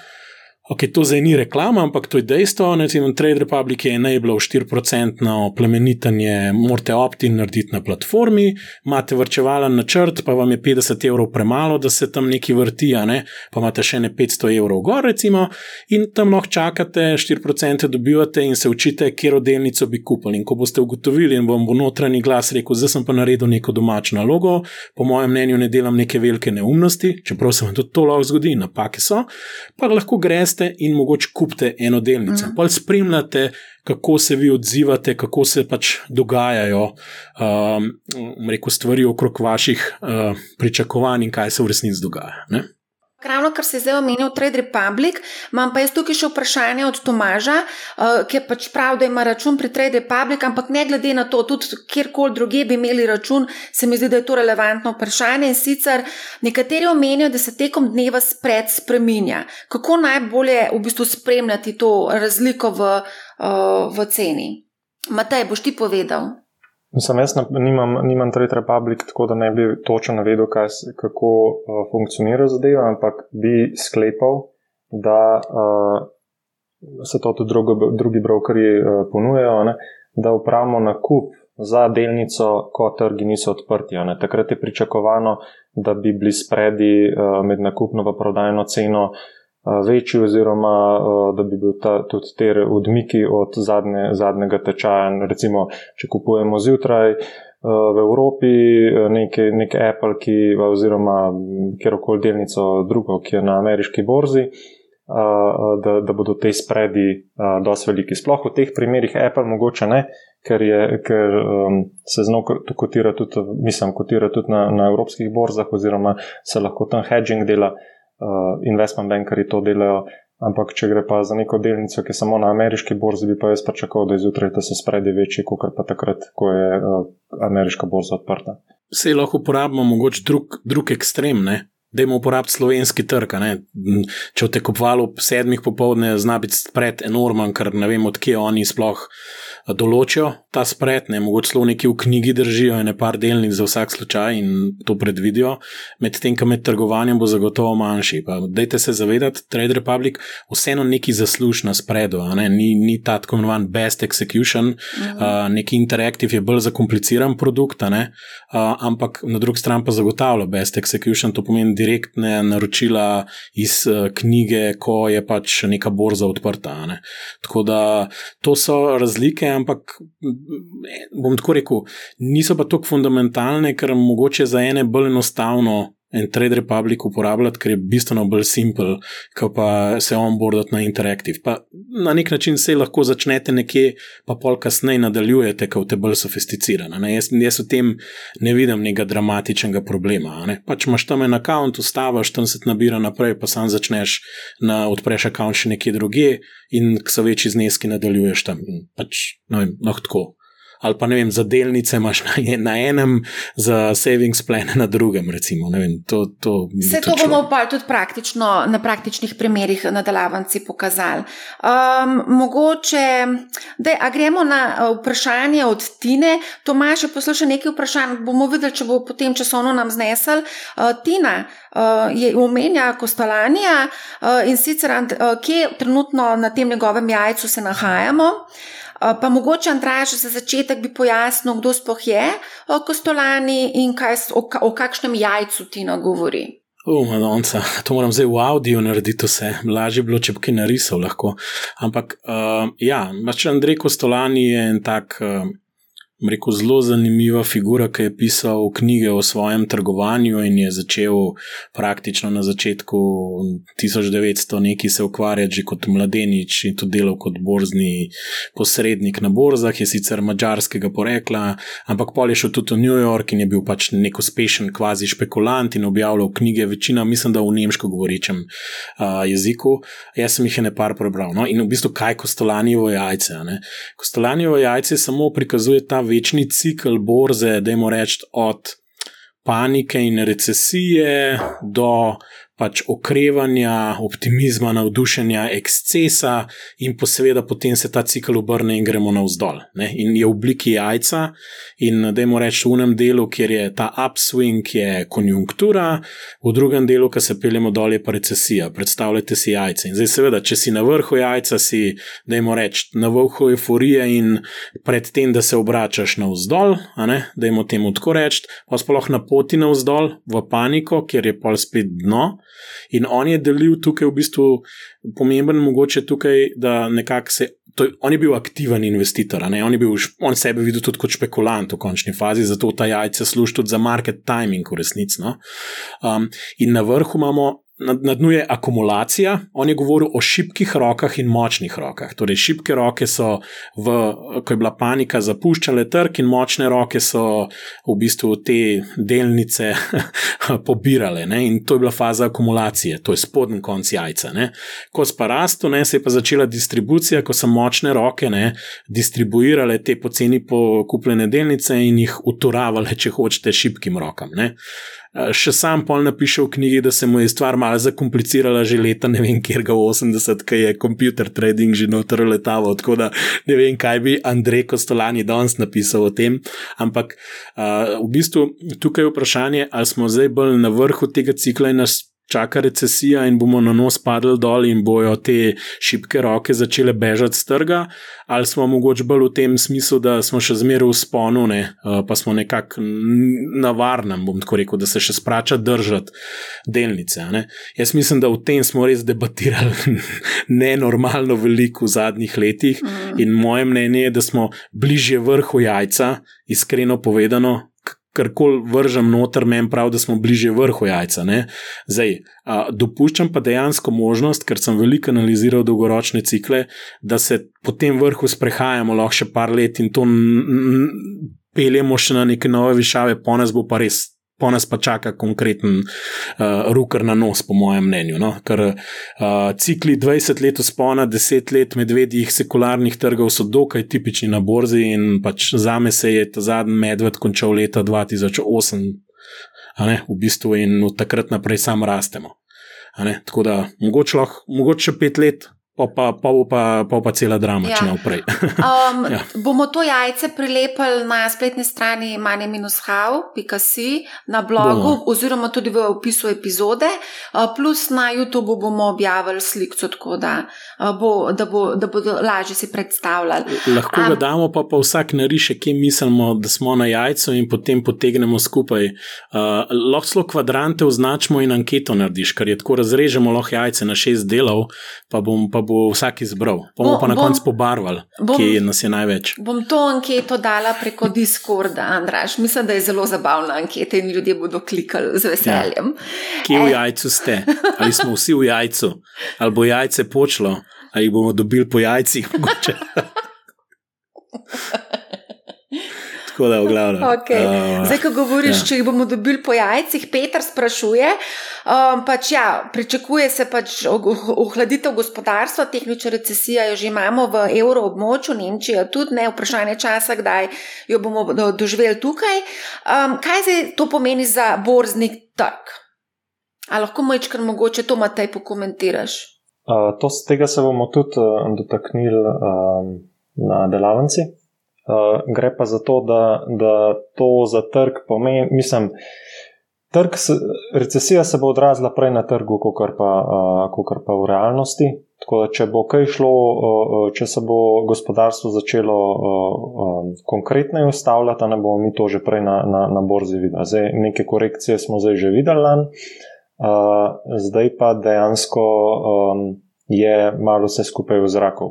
Ok, to zdaj ni reklama, ampak to je dejstvo. Recimo, Trade Republic je enabljal 4% plemenitanje, morate opt-in narediti na platformi, imate vrčevalen načrt, pa vam je 50 evrov premalo, da se tam neki vrti, ne? pa imate še ne 500 evrov gor, recimo, in tam lahko čakate, 4% dobivate in se učite, kje rodelnico bi kupili. In ko boste ugotovili, in vam bo notranji glas rekel, zdaj sem pa naredil neko domačo nalogo, po mojem mnenju ne delam neke velike neumnosti, čeprav se vam tudi to lahko zgodi, napake so, pa lahko greste greste in mogoče kupite eno delnico. Mm. Pa spremljate, kako se vi odzivate, kako se pač dogajajo um, rekel, stvari okrog vaših uh, pričakovanj in kaj se v resnici dogaja. Ne? Ravno kar se je zdaj omenil Trade Republic, imam pa jaz tukaj še vprašanje od Tomaža, uh, ki je pač prav, da ima račun pri Trade Republic, ampak ne glede na to, tudi kjerkoli druge bi imeli račun, se mi zdi, da je to relevantno vprašanje. In sicer nekateri omenijo, da se tekom dneva spred spreminja. Kako najbolje v bistvu spremljati to razliko v, uh, v ceni? Matej, boš ti povedal? Mislim, jaz nimam, nimam Trade Republic, tako da ne bi točno navedel, kaj, kako uh, funkcionira zadeva, ampak bi sklepal, da uh, se to tudi drugo, drugi brokeri uh, ponujejo, ne, da upravimo nakup za delnico, ko trgi niso odprti. Ne. Takrat je pričakovano, da bi bili spredi uh, med nakupno in prodajno ceno uh, večji, oziroma da bi bil ta, tudi te odmiki od zadnje, zadnjega tečaja. Recimo, če kupujemo zjutraj v Evropi neke, neke Apple, ki, oziroma kjerkoli delnico drugo, ki je na ameriški borzi. Da, da bodo te spredi dosti veliki. Sploh v teh primerih Apple mogoče ne, ker, je, ker um, se zelo kotira tudi, mislim, kotira tudi na, na evropskih borzah, oziroma se lahko tam hedging dela. Uh, uh, investment bankeri to delajo. Ampak, če gre pa za neko delnico, ki je samo na ameriški borzi, bi pa jaz pričakoval, da izjutraj ta se spredi večji, kot pa takrat, ko je uh, ameriška borza odprta. Vse lahko uporabimo, mogoče drug, drug ekstrem, ne? Da jim uporabiti slovenski trg. Če v tekmovalu ob sedmih popovdne zna biti spred enormen, ker ne vem, odkje oni sploh določijo ta spred, ne mogoče celo neki v knjigi držijo ene par delnic za vsak slučaj in to predvidijo, medtem ko med trgovanjem bo zagotovo manjši. Pa dajte se zavedati, Trade Republic vseeno neki zasluž na spredu, ne? ni, ni ta tako imenovan best execution, mhm. uh, neki interaktiv je bolj zakompliciran produkt, uh, ampak na drugi strani pa zagotavlja best execution, to pomeni direktne naročila iz uh, knjige, ko je pač neka borza odprta. Ne? Tako da to so razlike ampak bom tako rekel, niso pa tako fundamentalne, ker mogoče za ene bolj enostavno en Trade Republic uporabljati, ker je bistveno bolj simpel, kot pa se onboardati na interaktiv. Pa na nek način se lahko začnete nekje, pa pol kasneje nadaljujete, kot te bolj sofisticirane. Jaz, jaz v tem ne vidim nekega dramatičnega problema. Ne? Pač imaš tam en račun, ustavaš, tam se nabira naprej, pa sam začneš na odpreš račun še nekje druge in so večji zneski nadaljuješ tam. In pač, no, lahko ali pa ne vem, za delnice imaš na, na enem, za savings plan na drugem. Recimo, vem, to, to, Vse to, to bomo pa tudi na praktičnih primerih nadaljevanci pokazali. Um, mogoče, da gremo na uh, vprašanje od Tine. Tomaš, poslušaj nekaj vprašanj, bomo videli, če bo potem časovno nam znesel. Uh, Tina. Uh, je omenja Kostalanija uh, in sicer, uh, kje trenutno na tem njegovem jajcu se nahajamo. Uh, Pa mogoče, Andraž, za začetek bi pojasnil, kdo sploh je Kostolani in kaj, o, o kakšnem jajcu ti nagovori. Uh, Madonca, to moram zdaj v avdiu narediti, vse lažje bilo, če bi kaj narisal. Lahko. Ampak uh, ja, pač Andrej Kostolani je en tak. Uh, rekel, zelo zanimiva figura, ki je pisal knjige o svojem trgovanju in je začel praktično na začetku 1900 neki se ukvarjati že kot mladenič in tudi delal kot borzni posrednik na borzah, je sicer mačarskega porekla, ampak pol je šel tudi v New York in je bil pač nek uspešen kvazi špekulant in objavljal knjige, večina, mislim, da v nemško govoričem uh, jeziku. Jaz sem jih ne par prebral. No? In v bistvu, kaj kostolanijo jajce? Kostolanijo jajce samo prikazuje ta večni cikl borze, da jim rečemo od panike in recesije do pač okrevanja, optimizma, navdušenja, ekscesa, in pa seveda potem se ta cikl obrne in gremo navzdol. Ne? In je v obliki jajca, in da jim rečemo, v enem delu, kjer je ta upswing, je konjunktura, v drugem delu, ki se peljemo dol, je pa recesija. Predstavljate si jajce. In zdaj, seveda, če si na vrhu jajca, si, da jim rečemo, na vrhu euforije in predtem, da se obračaš navzdol, da jim o tem tako rečemo, pa sploh na poti navzdol, v paniko, kjer je pol spet dno. In on je delil tukaj v bistvu pomemben, mogoče tukaj, da nekako se. To, on je bil aktiven investitor, on, je bil, on sebe videl tudi kot špekulant v končni fazi, zato ta jajce služi tudi za market timing, v resnici. No? Um, in na vrhu imamo na, na dnu je akumulacija, on je govoril o šibkih rokah in močnih rokah. Torej, šibke roke so, v, ko je bila panika, zapuščale trg, in močne roke so v bistvu te delnice <laughs> pobirale. Ne? In to je bila faza akumulacije, to je spodnji konc jajca. Ne? Ko pa rastu, ne, se je pa začela distribucija, ko so močne roke ne, distribuirale te poceni pokupljene delnice in jih uturavale, če hočete, šibkim rokam. Ne? Eh, še sam pol napiše v knjigi, da se mu je stvar malo zakomplicirala že leta, ne vem, kjer ga 80, ki je computer trading že noter letaval. Tako da ne vem, kaj bi Andrej Kostolani danes napisal o tem. Ampak uh, v bistvu tukaj je vprašanje, ali smo zdaj bolj na vrhu tega cikla in nas čaka recesija in bomo na nos padli dol in bojo te šibke roke začele bežati z trga, ali smo mogoče bolj v tem smislu, da smo še zmeraj v sponu, ne, eh, pa smo nekako na varnem, bom tako rekel, da se še splača držati delnice. Ne. Jaz mislim, da v tem smo res debatirali <laughs> nenormalno veliko v zadnjih letih mm. in moje mnenje je, da smo bližje vrhu jajca, iskreno povedano, kar koli vržem noter, meni prav, da smo bliže vrhu jajca. Zdaj, a, dopuščam pa dejansko možnost, ker sem veliko analiziral dolgoročne cikle, da se po tem vrhu sprehajamo lahko še par let in to peljemo še na neke nove višave, po nas bo pa res pa nas pa čaka konkreten uh, rukar na nos, po mojem mnenju. No? Ker uh, cikli 20 let spona, 10 let medvedjih sekularnih trgov so dokaj tipični na borzi in pač za me se je ta zadnji medved končal leta 2008. ne, v bistvu in od takrat naprej samo rastemo. Tako da mogoče, lahko, mogoče pet let, pa pa, pa, pa, pa, pa cela drama, ja. če ne vprej. <laughs> um, ja. Bomo to jajce prilepili na spletni strani mani-how.si na blogu, bomo. oziroma tudi v opisu epizode, uh, plus na YouTubu bomo objavili sliko, tako da, uh, bo, da, bo, da bodo lažje si predstavljali. Lahko um, ga damo, pa, pa vsak nariše, kje mislimo, da smo na jajcu in potem potegnemo skupaj. Uh, lahko celo kvadrante označimo in anketo narediš, ker je tako razrežemo lahko jajce na šest delov, pa bom pa bo vsak izbral. Pa bomo pa na koncu pobarvali, kje nas je največ. Bom to anketo dala preko Discorda, Andraš. Mislim, da je zelo zabavna anketa in ljudje bodo klikali z veseljem. Ja. Kje v eh. jajcu ste? Ali smo vsi v jajcu? Ali bo jajce počlo? Ali bomo dobili po jajcih? <laughs> Tako da, v glavnem. Okay. Uh, Zdaj, ko govoriš, ja. če jih bomo dobili po jajcih, Petr sprašuje. Um, pač ja, pričakuje se pač ohladitev gospodarstva, tehnična recesija jo že imamo v evroobmočju, Nemčija tudi ne, vprašanje časa, kdaj jo bomo doživeli tukaj. Um, kaj zdaj to pomeni za borzni trg? A lahko majčkar mogoče to Matej pokomentiraš? Uh, to, tega se bomo tudi uh, dotaknili um, na delavnici. Uh, gre pa za to, da, da to za trg pomeni, mislim, trg se, recesija se bo odrazila prej na trgu, kot pa, uh, pa v realnosti. Tako da, če bo kaj šlo, uh, če se bo gospodarstvo začelo uh, um, konkretneje ustavljati, ne bomo mi to že prej na, na, na borzi videli. Zdaj, neke korekcije smo zdaj že videli, uh, zdaj pa dejansko um, je malo vse skupaj v zraku.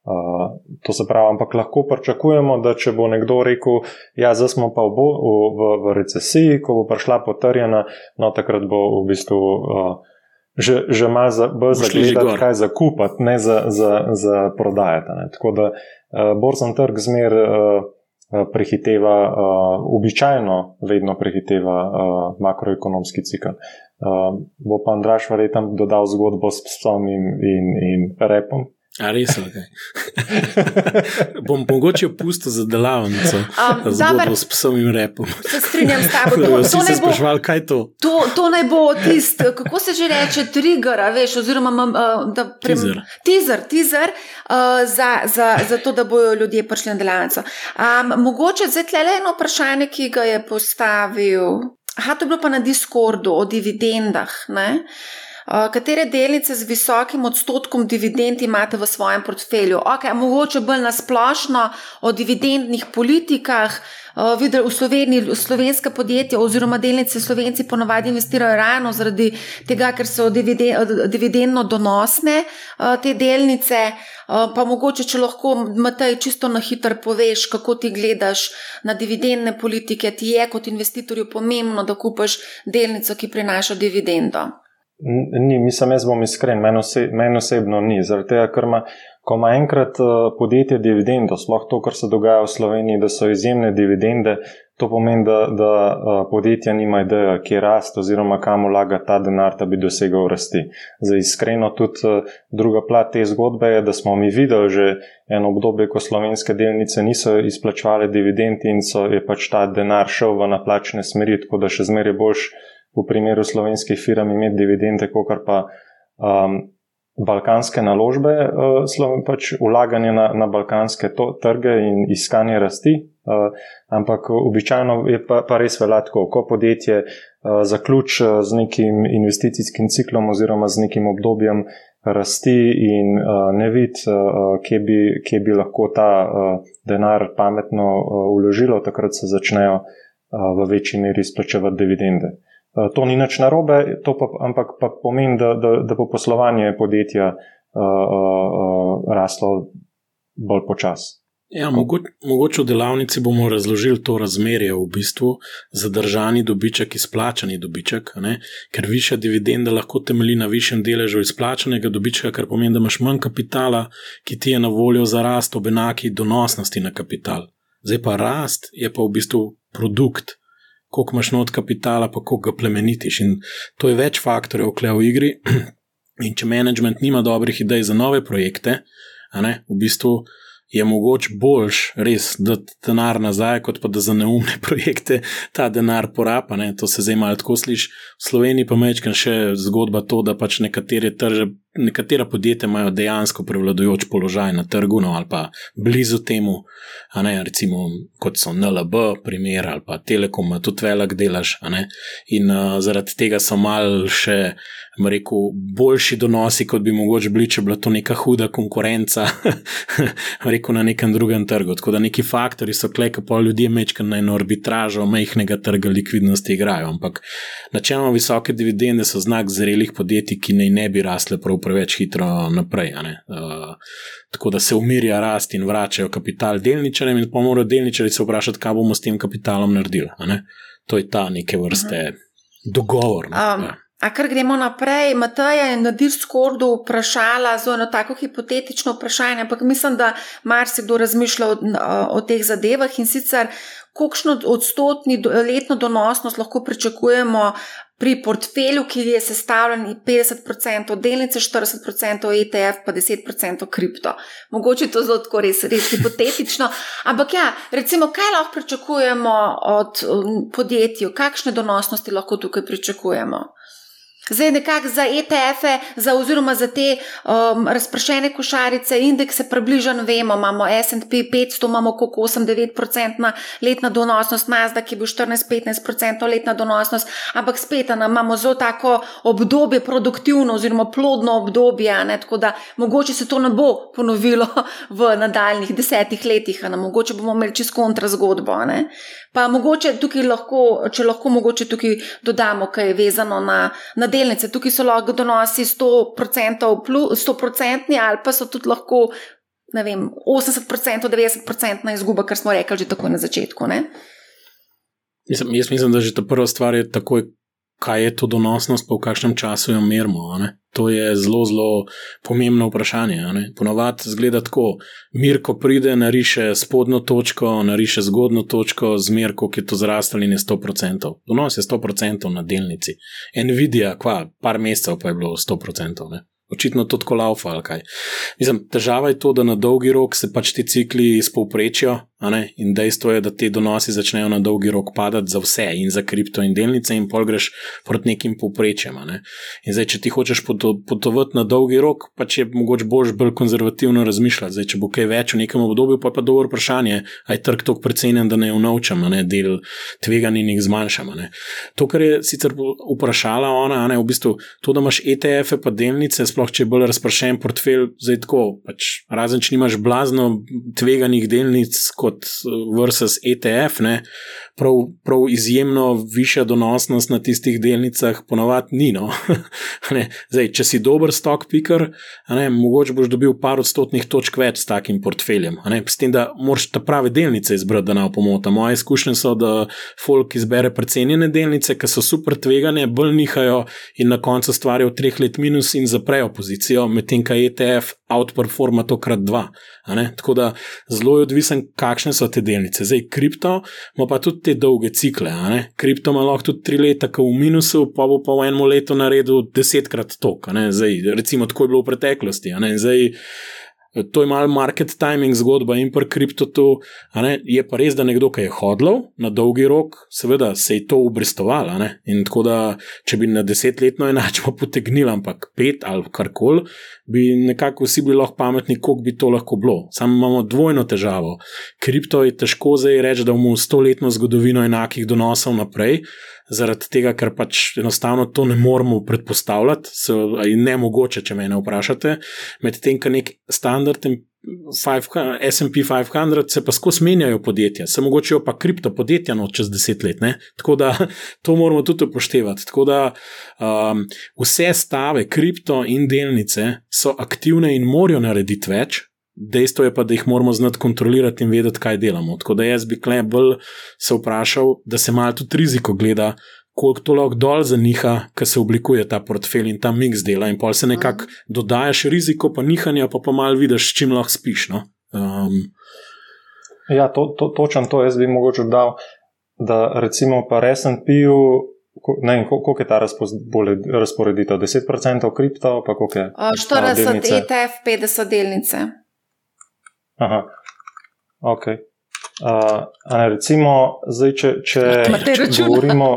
Uh, to se pravi, ampak lahko pričakujemo, da če bo nekdo rekel, ja, zdaj smo pa v, v, v recesiji, ko bo prišla potrjena, no takrat bo v bistvu uh, že, že malo za, zagledati, kaj za kupati, ne za, za, za prodajati. Ne. Tako da uh, borzen trg zmer uh, prehiteva, uh, običajno vedno prehiteva uh, makroekonomski cikl. Uh, bo pa Andraš verjetno dodal zgodbo s psom in, in, in repom. A res je. Okay. <laughs> Bom mogoče opustil za delavnico, um, da bo s psom in repom. <laughs> Se strinjam s tabo. To, to, to, sprašval, to? To, to naj bo tisti, kako se že reče, trigger, veš, oziroma uh, prem, teaser, teaser, teaser uh, za, za, za to, da bodo ljudje prišli na delavnico. Um, mogoče zdaj le eno vprašanje, ki ga je postavil. Aha, to je bilo pa na Discordu o dividendah. Ne? Katere delnice z visokim odstotkom dividend imate v svojem portfelju? Okay, mogoče bolj na splošno o dividendnih politikah. Videli v Sloveniji, slovenska podjetja oziroma delnice Slovenci ponovadi investirajo ravno zaradi tega, ker so dividendno donosne te delnice. Pa mogoče, če lahko, Matej, čisto na hitro poveš, kako ti gledaš na dividendne politike, ti je kot investitorju pomembno, da kupaš delnico, ki prinaša dividendo. Ni, mislim, jaz bom iskren, meni, ose, meni osebno ni. Zaradi tega, ker ima, ko ima enkrat uh, podjetje dividendo, sploh to, kar se dogaja v Sloveniji, da so izjemne dividende, to pomeni, da, da uh, podjetja nima ideje, kje rast oziroma kam vlaga ta denar, da bi dosegel rasti. Zdaj, iskreno, tudi uh, druga plat te zgodbe je, da smo mi videli že eno obdobje, ko slovenske delnice niso izplačevale dividendi in so je pač ta denar šel v naplačne smeri, tako da še zmeraj boljš v primeru slovenskih firm imeti dividende, kot pa um, balkanske naložbe, uh, pač ulaganje na, na balkanske to, trge in iskanje rasti. Uh, ampak običajno je pa, pa res veliko, ko podjetje uh, zaključi uh, z nekim investicijskim ciklom oziroma z nekim obdobjem rasti in uh, ne vidi, uh, kje, kje bi lahko ta uh, denar pametno uh, uložilo, takrat se začnejo uh, v večji meri izplačevati dividende. Uh, Eh, to ni nič narobe, pa, ampak pa pomeni, da, da, da bo poslovanje podjetja uh, uh, raslo bolj počasi. Ja, mogoče, mogoče v delavnici bomo razložili to razmerje v bistvu zadržani dobiček, izplačani dobiček, ne? ker višja dividenda lahko temelji na višjem deležu izplačanega dobička, kar pomeni, da imaš manj kapitala, ki ti je na voljo za rast ob enaki donosnosti na kapital. Zdaj pa rast je pa v bistvu produkt koliko imaš not kapitala, pa koliko ga plemenitiš. In to je več faktorjev, kle v igri. <clears throat> In če management nima dobrih idej za nove projekte, ne, v bistvu je mogoče boljš res dati denar nazaj, kot pa da za neumne <laughs> projekte ta denar poraba. Ne? To se zdaj malo tako sliši. V Sloveniji pa mečkam še zgodba to, da pač nekatere trže. Nekatera podjetja imajo dejansko prevladujoč položaj na trgu, no, ali pa blizu temu, ne, recimo kot so NLB, primer, ali pa Telekom, tudi velik delaš. In uh, zaradi tega so mal še, rekel, boljši donosi, kot bi mogoče bili, če bila to neka huda konkurenca, <laughs> rekel na nekem drugem trgu. Tako da neki faktori so klej, ki pa ljudje mečkaj na eno arbitražo majhnega trga likvidnosti igrajo. Ampak načeloma visoke dividende so znak zrelih podjetij, ki naj ne bi rasle prav preveč hitro naprej. Uh, tako da se umirja rast in vračajo kapital delničarjem, in pa morajo delničarji se vprašati, kaj bomo s tem kapitalom naredili. To je ta neke vrste uh mhm. -huh. dogovor. Um. Ja. A kar gremo naprej, Mataja je na Discordu vprašala za eno tako hipotetično vprašanje, ampak mislim, da marsikdo razmišlja o, o teh zadevah in sicer, kolikšno odstotni letno donosnost lahko pričakujemo pri portfelju, ki je sestavljen 50% delnice, 40% ETF, pa 10% kripto. Mogoče je to zelo tako res, res hipotetično, ampak ja, recimo, kaj lahko pričakujemo od um, podjetij, kakšne donosnosti lahko tukaj pričakujemo? Zdaj, nekako za ETF-e, za, oziroma za te um, razpršene košarice, indekse, približno vemo, imamo SP 500, imamo koliko 8-9% letna donosnost, Mazda, ki bo 14-15% letna donosnost, ampak spet nam imamo zelo tako obdobje, produktivno oziroma plodno obdobje, ne, tako da mogoče se to ne bo ponovilo <laughs> v nadaljnih desetih letih, ne, mogoče bomo imeli čisto kontra zgodbo. Ne. Pa mogoče tukaj lahko, če lahko mogoče tukaj dodamo, kaj je vezano na, na delnice. Tukaj so lahko donosi 100%, plus, 100 ali pa so tudi lahko vem, 80%, 90% na izguba, kar smo rekli že tako na začetku. Jaz, jaz mislim, da že ta prva stvar je takoj, kaj je to donosnost, pa v kakšnem času jo merimo. To je zelo, zelo pomembno vprašanje. Ponovadi zgleda tako: Mirko pride, nariše spodnjo točko, nariše zgodno točko, zmer, koliko je to zrastalo, in je 100%. Donos je 100% na delnici. Nvidia, kva, par mesecev pa je bilo 100%. Ne? Očitno to tako laufa ali kaj. Mislim, težava je to, da na dolgi rok se pač ti cikli izpovprečijo, In dejstvo je, da te donosi začnejo na dolgi rok padati za vse, in za kripto in delnice, in pol greš proti nekim povprečjem. Ne? In zdaj, če ti hočeš potovati na dolgi rok, pa če mogoče boš bolj konzervativno razmišljati. Zdaj, če bo kaj več v nekem obdobju, pa je pa dobro vprašanje, aj trg tako precenjen, da ne unovčam, ne del tveganja in jih zmanjšam. Ne? To, kar je sicer vprašala ona, ne, v bistvu to, da imaš ETF-e pa delnice, sploh če je bolj razpršen portfelj, zdaj tako, pač, razen če nimaš blazno tveganih delnic kot versus ETF, ne, prav, prav izjemno višja donosnost na tistih delnicah, ponovadi ni. No. <laughs> Zdaj, če si dober stock picker, ne, mogoče boš dobil par odstotnih točk več s takim portfeljem. S tem, da moraš ta prave delnice izbrati, da ne opomota. Moje izkušnje so, da folk izbere precenjene delnice, ki so super tvegane, bolj nihajo in na koncu stvarijo treh let minus in zaprejo pozicijo, medtem ko ETF outperforma to krat dva. Tako da zelo je odvisen, kakšne so te delnice. Zdaj, kripto ima pa tudi te dolge cikle. Kripto ima lahko tudi tri leta, ko v minusu, pa bo pa v enem letu naredil desetkrat tok. Recimo, tako je bilo v preteklosti. Zdaj, To je malo market timing zgodba in pri kriptotu. Je pa res, da nekdo, ki je hodil na dolgi rok, seveda se je to ubristovalo. In tako da, če bi na desetletno enačbo <laughs> potegnili, ampak pet ali karkoli, bi nekako vsi bili lahko pametni, koliko bi to lahko bilo. Samo imamo dvojno težavo. Kripto je težko zdaj reči, da bomo v stoletno zgodovino enakih donosov naprej zaradi tega, ker pač enostavno to ne moremo predpostavljati, je ne mogoče, če me vprašate. Medtem, ko nek standard SP 500 se pa skozi menjajo podjetja, se mogoče pa kripto podjetja no čez deset let. Ne? Tako da <laughs> to moramo tudi upoštevati. Tako da um, vse stave, kripto in delnice so aktivne in morajo narediti več. Dejstvo je pa, da jih moramo znati kontrolirati in vedeti, kaj delamo. Tako da jaz bi klej bolj se vprašal, da se malo tudi riziko gleda, koliko to lahko dol za njiha, ki se oblikuje ta portfelj in ta miks dela. In pa se nekako dodajaš riziko, pa nihanja, pa pa malo vidiš, s čim lahko spiš. No? Um, ja, to, to, točen to jaz bi mogoče dal, da recimo pa RSP-ju. Ne vem, koliko je ta razporeditev? 10% kripto, pa koliko je? 40 ETF, 50 delnice. Aha, ok. Uh, ne, recimo, zdaj, če, če, <laughs> če govorimo,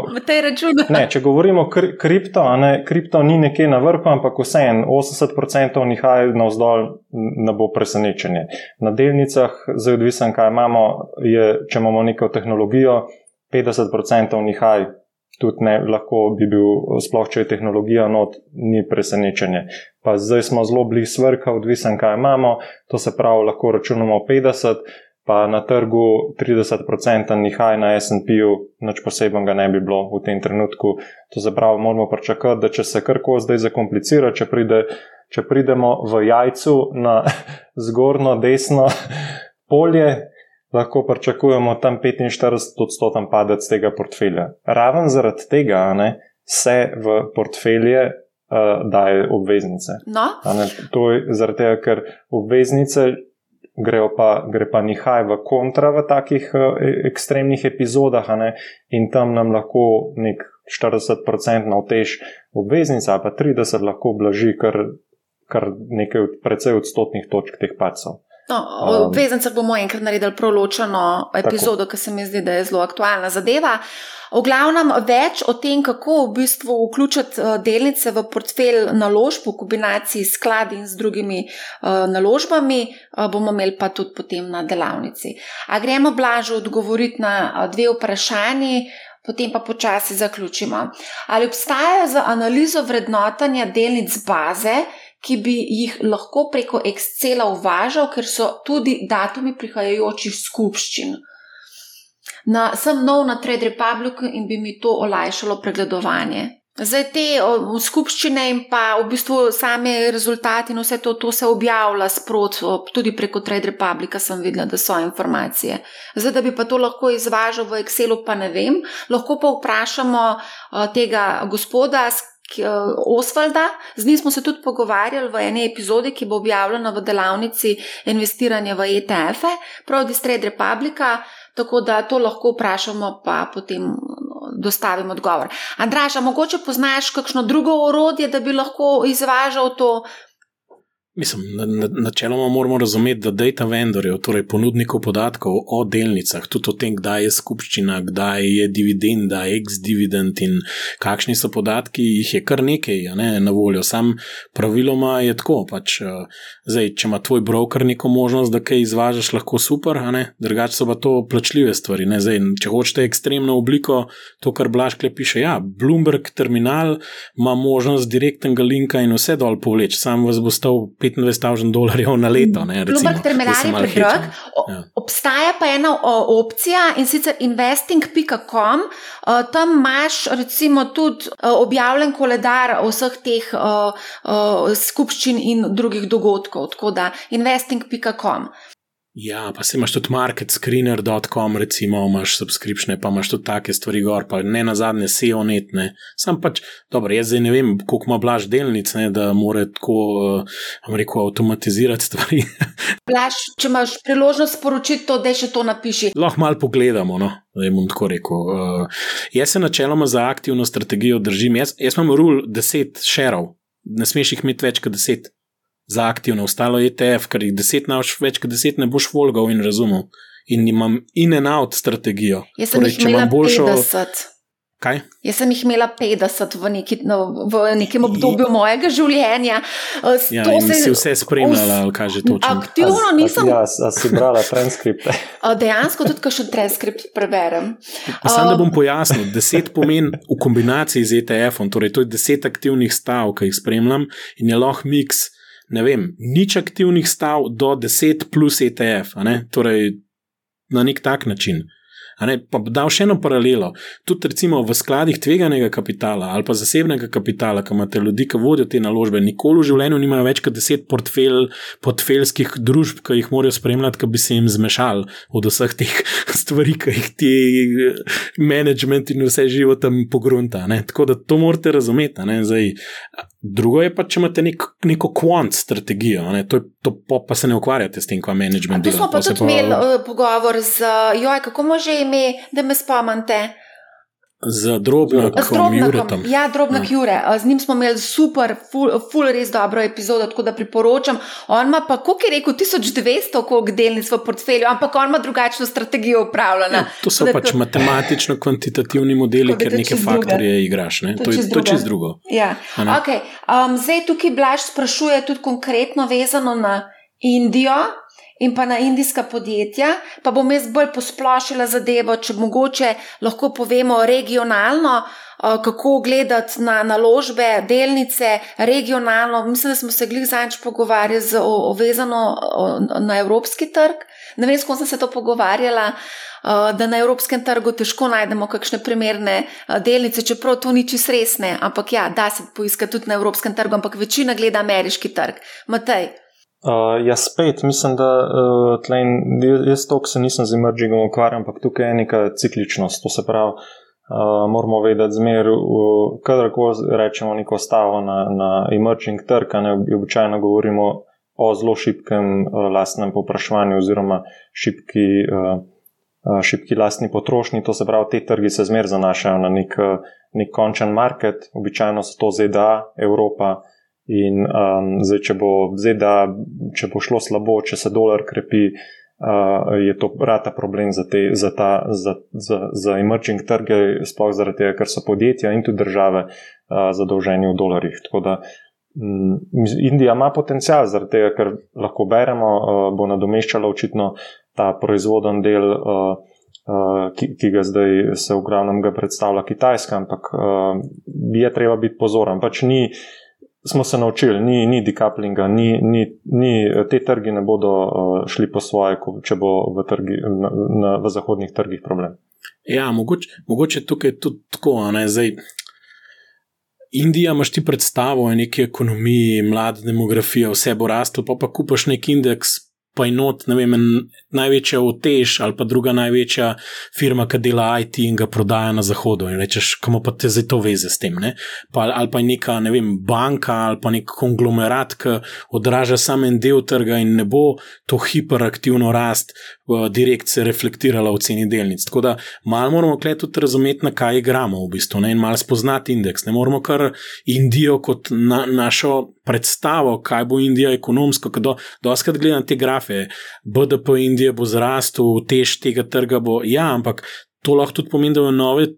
ne, če govorimo kri, kripto, ne, kripto ni nekje na vrhu, ampak vseeno 80% nihaj navzdol ne bo presenečenje. Na delnicah, zdaj odvisen, kaj imamo, je, če imamo neko tehnologijo, 50% nihaj tudi ne, lahko bi bil, sploh če je tehnologija not, ni presenečenje. Pa zdaj smo zelo blizu vrha, odvisen, kaj imamo, to se pravi, lahko računamo 50% pa na trgu 30% nihaj na SP-ju, nič posebnega ne bi bilo v tem trenutku. To zapravo moramo pričakati, da če se karkoli zdaj zakomplicira, če, pride, če pridemo v jajcu na <laughs> zgornjo desno <laughs> polje, lahko pričakujemo tam 45-odstoten padec tega portfelja. Raven zaradi tega ne, se v portfelje. Uh, daje obveznice. No. To je zaradi tega, ker obveznice grejo pa, gre pa nihaj v kontra v takih uh, ekstremnih epizodah, in tam nam lahko nek 40% na otež obveznica, pa 30% lahko blaži kar, kar nekaj precej odstotnih točk teh pacov. No, o obveznicah bomo enkrat naredili proločeno epizodo, ki se mi zdi, da je zelo aktualna zadeva. V glavnem, več o tem, kako v bistvu vključiti eh, delnice v portfelj naložb v kombinaciji s skladi in z drugimi uh, naložbami, uh, bomo imeli pa tudi potem na delavnici. A gremo blažo odgovoriti na dve vprašanji. Potem pa počasi zaključimo. Ali obstajajo za analizo vrednotanja delnic baze, ki bi jih lahko preko Excela uvažal, ker so tudi datumi prihajajočih skupščin. Na, sem nov na Trade Republic in bi mi to olajšalo pregledovanje. Zdaj te o, skupščine in pa v bistvu same rezultati in vse to, to se objavlja sprot, tudi preko Trade Republica sem videla, da so informacije. Zdaj, da bi pa to lahko izvažal v Excelu, pa ne vem. Lahko pa vprašamo o, tega gospoda, Eh, Osvalda, z njim smo se tudi pogovarjali v eni epizodi, ki bo objavljena v delavnici investiranja v ETF-e, prav iz Trade Republika, tako da to lahko vprašamo, pa potem dostavim odgovor. Andraša, mogoče poznaš kakšno drugo orodje, da bi lahko izvažal to? Mislim, načeloma moramo razumeti, da data vendorjev, torej ponudnikov podatkov o delnicah, tudi o tem, kdaj je skupščina, kdaj je dividenda, ex-dividend in kakšni so podatki, jih je kar nekaj ne, na voljo. Sam praviloma je tako. Pač, uh, zdaj, če ima tvoj broker neko možnost, da kaj izvažaš, lahko super, drugače so pa to plačljive stvari. Zdaj, če hočete ekstremno obliko, to, kar Blaškle piše, ja, Bloomberg terminal ima možnost direktnega linka in vse dol povleči, sam vas bo stal. 25.000 dolarjev na leto. Bloomberg terminal je predrag. Ja. Obstaja pa ena opcija in sicer investing.com. Tam imaš recimo tudi objavljen koledar vseh teh uh, skupščin in drugih dogodkov. Tako da investing.com. Ja, pa si imaš tudi marketscreener.com, recimo, imaš subscription, pa imaš tudi take stvari gor, pa ne na zadnje SEO netne. Sam pač, dobro, jaz zdaj ne vem, koliko ima blaž delnic, ne, da more tako, uh, rekel, avtomatizirati stvari. <laughs> blaž, če imaš priložnost sporočiti to, da še to napiši. Lahko malo pogledamo, no, da jim bom tako rekel. Uh, jaz se načeloma za aktivno strategijo držim. Jaz, jaz imam rul 10 šerov, ne smeš jih imeti več kot 10 za aktivno, ostalo je ETF, ker jih deset naš, več kot deset ne boš volgal in razumel. In imam in en out strategijo. Jaz sem torej, jih imela boljšo... 50. Kaj? Jaz sem jih imela 50 v, neki, no, v nekem obdobju mojega življenja. Ja, se, si vse spremljala, ali kaj že točno? Aktivno nisem. Ja, si brala transkripte. <laughs> Dejansko tudi kakšen transkript preberem. Sam da bom pojasnil, 10 pomeni v kombinaciji z ETF-om, torej to je 10 aktivnih stav, ki jih spremljam in je lahko miks ne vem, nič aktivnih stav do 10 plus ETF, torej na nek tak način. Pa dal še eno paralelo. Tudi recimo v skladih tveganega kapitala ali pa zasebnega kapitala, ki imate ljudi, ki vodijo te naložbe, nikoli v življenju nimajo več kot deset portfelj, portfeljskih družb, ki jih morajo spremljati, ki bi se jim zmešali od vseh teh <laughs> stvari, ki jih ti management in vse živo tam pogrunta. Ne? Tako da to morate razumeti. Zdaj, drugo je pa, če imate nek, neko kvant strategijo, to, to pa se ne ukvarjate s tem, kva management. Tu smo pa tudi imeli pa... uh, pogovor z, joj, kako može ime, da me spomnite. Z drobnim Juretom. Ja, drobnik ja. Jure. Z njim smo imeli super, full, full res dobro epizodo, tako da priporočam. On ima pa, koliko je rekel, 1200 koliko delnic v portfelju, ampak on ima drugačno strategijo upravljanja. Ja, to so pač to... matematično-kvantitativni modeli, ker neke faktorje igraš. Ne? To, to je to čez drugo. Ja. Okay. Um, zdaj tukaj Blaž sprašuje tudi konkretno vezano na Indijo in pa na indijska podjetja, pa bom jaz bolj posplošila zadevo, če mogoče lahko povemo regionalno, kako gledati na naložbe, delnice, regionalno. Mislim, da smo se glih zanč pogovarjali z ovezano na evropski trg. Ne vem, s kom sem se to pogovarjala. Da na evropskem trgu težko najdemo kakšne primerne delnice, čeprav to ni čisto resne, ampak ja, da se poiska tudi na evropskem trgu, ampak večina gleda ameriški trg. Matej, Uh, ja, spet mislim, da uh, tlej, jaz to, ki se nisem z emergingom ukvarjal, ampak tukaj je neka cikličnost. To se pravi, uh, moramo vedeti, zmer, uh, kadarkoli rečemo neko stavo na, na emerging trg, ne običajno govorimo o zelo šipkem uh, lastnem popraševanju oziroma šipki, uh, šipki lastni potrošnji. To se pravi, te trgi se zmer zanašajo na nek, nek končen market, običajno so to ZDA, Evropa. In um, zdaj, če bo, ZDA, če bo šlo slabo, če se dolar krepi, uh, je to rata problem za, te, za, ta, za, za, za emerging trge, sploh zaradi tega, ker so podjetja in tudi države uh, zadolženi v dolarjih. Tako da um, Indija ima potencial, zaradi tega, ker lahko beremo, uh, bo nadomeščala očitno ta proizvoden del. Uh, Uh, ki, ki ga zdaj se v glavnem predstavlja Kitajska, ampak uh, je treba biti pozoren. Pač ni, uh, smo se naučili, ni, ni decouplinga, ni, ni, ni, te trgi ne bodo uh, šli po svoje, če bo v, trgi, na, na, v zahodnih trgih problem. Ja, mogoče, mogoče tukaj tudi tako. Indija imaš ti predstavo o neki ekonomiji, mlada demografija, vse bo rastlo, pa pa kupaš nek indeks, pa je not, ne vem, največja otež ali pa druga največja firma, ki dela IT in ga prodaja na zahodu. In rečeš, kam pa te zdaj to veze s tem. Pa, ali pa neka, ne vem, banka ali pa nek konglomerat, ki odraža samo en del trga in ne bo to hiperaktivno rast direkt se reflektirala v ceni delnic. Tako da malo moramo klet tudi razumeti, na kaj igramo v bistvu ne? in malo spoznati indeks. Ne moramo kar Indijo kot na, našo predstavo, kaj bo Indija ekonomsko, ker do, doskrat gledam te grafe, BDP Indije bo zrastel, tež tega trga bo, ja, ampak to lahko tudi pomeni, da bo nove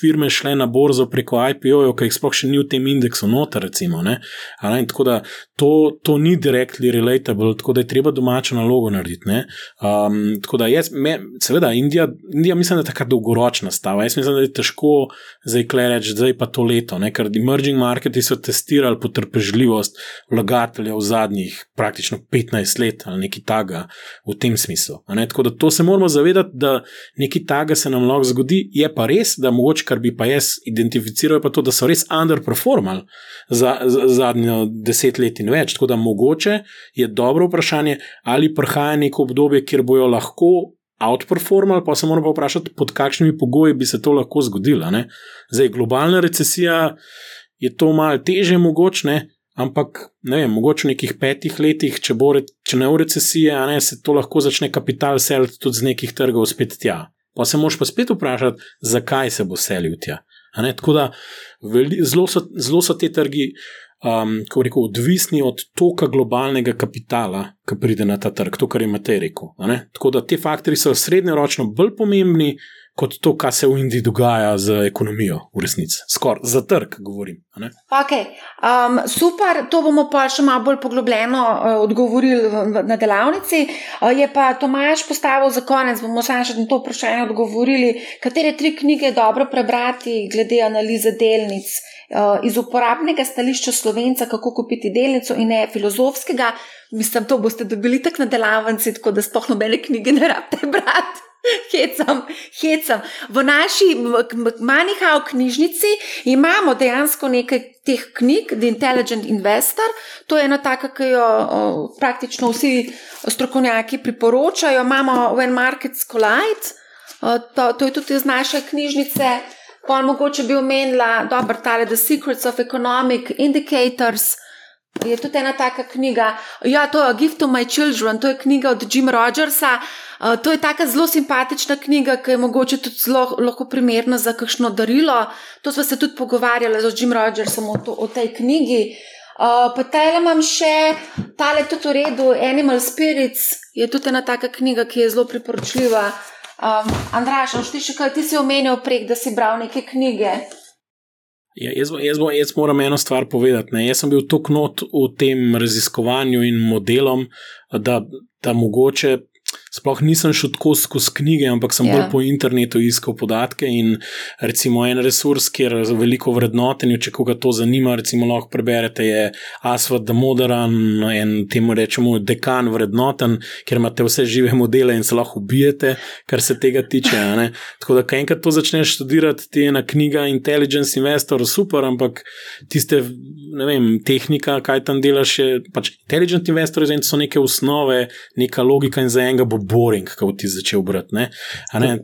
firme šle na borzo preko IPO-jev, ki jih sploh še ni v tem indeksu noter, recimo. Ne? Ne? Tako da to, to ni directly relatable, tako da je treba domačo nalogo narediti. Um, tako da jaz, me, seveda, Indija, Indija mislim, da je tako dolgoročna stava. Jaz mislim, da je težko zdaj reči, da je pa to leto, ne? ker emerging marketi so testirali potrpežljivost vlagateljev zadnjih praktično 15 let ali nekaj taga v tem smislu. Tako da to se moramo zavedati, da nekaj taga se nam lahko zgodi, je pa res, da mogoče kar bi pa jaz identificiral, pa to, da so res underperformali za, za zadnjo deset let in več. Tako da mogoče je dobro vprašanje, ali prihaja neko obdobje, kjer bojo lahko outperformali, pa se moramo pa vprašati, pod kakšnimi pogoji bi se to lahko zgodilo. Ne? Zdaj, globalna recesija je to malo teže mogoče. Ampak, ne vem, mogoče v nekih petih letih, če, bo, če ne v recesiji, ne, se to lahko začne kapital seliti tudi z nekih trgov spet tja. Pa se moš pa spet vprašati, zakaj se bo selil tja. Tako da zelo so, zelo so te trgi, um, kako rekel, odvisni od toka globalnega kapitala, ki pride na ta trg, to, kar imate rekel. Tako da te faktori so srednjeročno bolj pomembni, kot to, kar se v Indiji dogaja z ekonomijo, v resnici. Skoraj za trg, govorim. Okay. Um, super, to bomo pa še malo bolj poglobljeno uh, odgovorili na delavnici. Uh, je pa Tomaš postavil za konec, bomo samo še na to vprašanje odgovorili, katere tri knjige je dobro prebrati, glede analize delnic. Uh, iz uporabnega stališča slovenca, kako kupiti delnico, in ne filozofskega, mislim, to boste dobili tako na delavnici, tako da sploh nobene knjige ne rabite brati. Hecam, hecam. V naši Manihau knjižnici imamo dejansko nekaj teh knjig, The Intelligent Investor. To je ena taka, ki jo praktično vsi strokovnjaki priporočajo. Imamo When Markets Collide, to, to je tudi iz naše knjižnice. Pa mogoče bi omenila, da je The Secrets of Economic Indicators. Je tudi ena taka knjiga, ja, to je Gift to My Children, to je knjiga od Jim Rogersa. Uh, to je tako zelo simpatična knjiga, ki je mogoče tudi zelo lahko primerna za kakšno darilo. To smo se tudi pogovarjali z Jim Rogersom o, to, o tej knjigi. Uh, pa tale imam še, tale tudi v redu, Animal Spirits je tudi ena taka knjiga, ki je zelo priporočljiva. Um, Andraš, ti še kaj, ti si omenil prek, da si bral neke knjige. Ja, jaz, jaz, jaz moram eno stvar povedati. Ne. Jaz sem bil tako not v tem raziskovanju in modelom, da, da mogoče Sploh nisem šel tako skozi knjige, ampak sem ja. bolj po internetu iskal podatke. In recimo en resurs, kjer je veliko vrednotenja, če koga to zanima, recimo lahko preberete, je the Modern in temu rečemo dekan vrednoten, ker imate vse žive modele in se lahko ubijete, kar se tega tiče. Tako da, kaj enkrat to začneš študirati, ti je ena knjiga Intelligence Investor super, ampak tiste, ne vem, tehnika, kaj tam delaš, je pač Intelligent Investor, so neke osnove, neka logika in za enega bo boring, kot ti začel brati.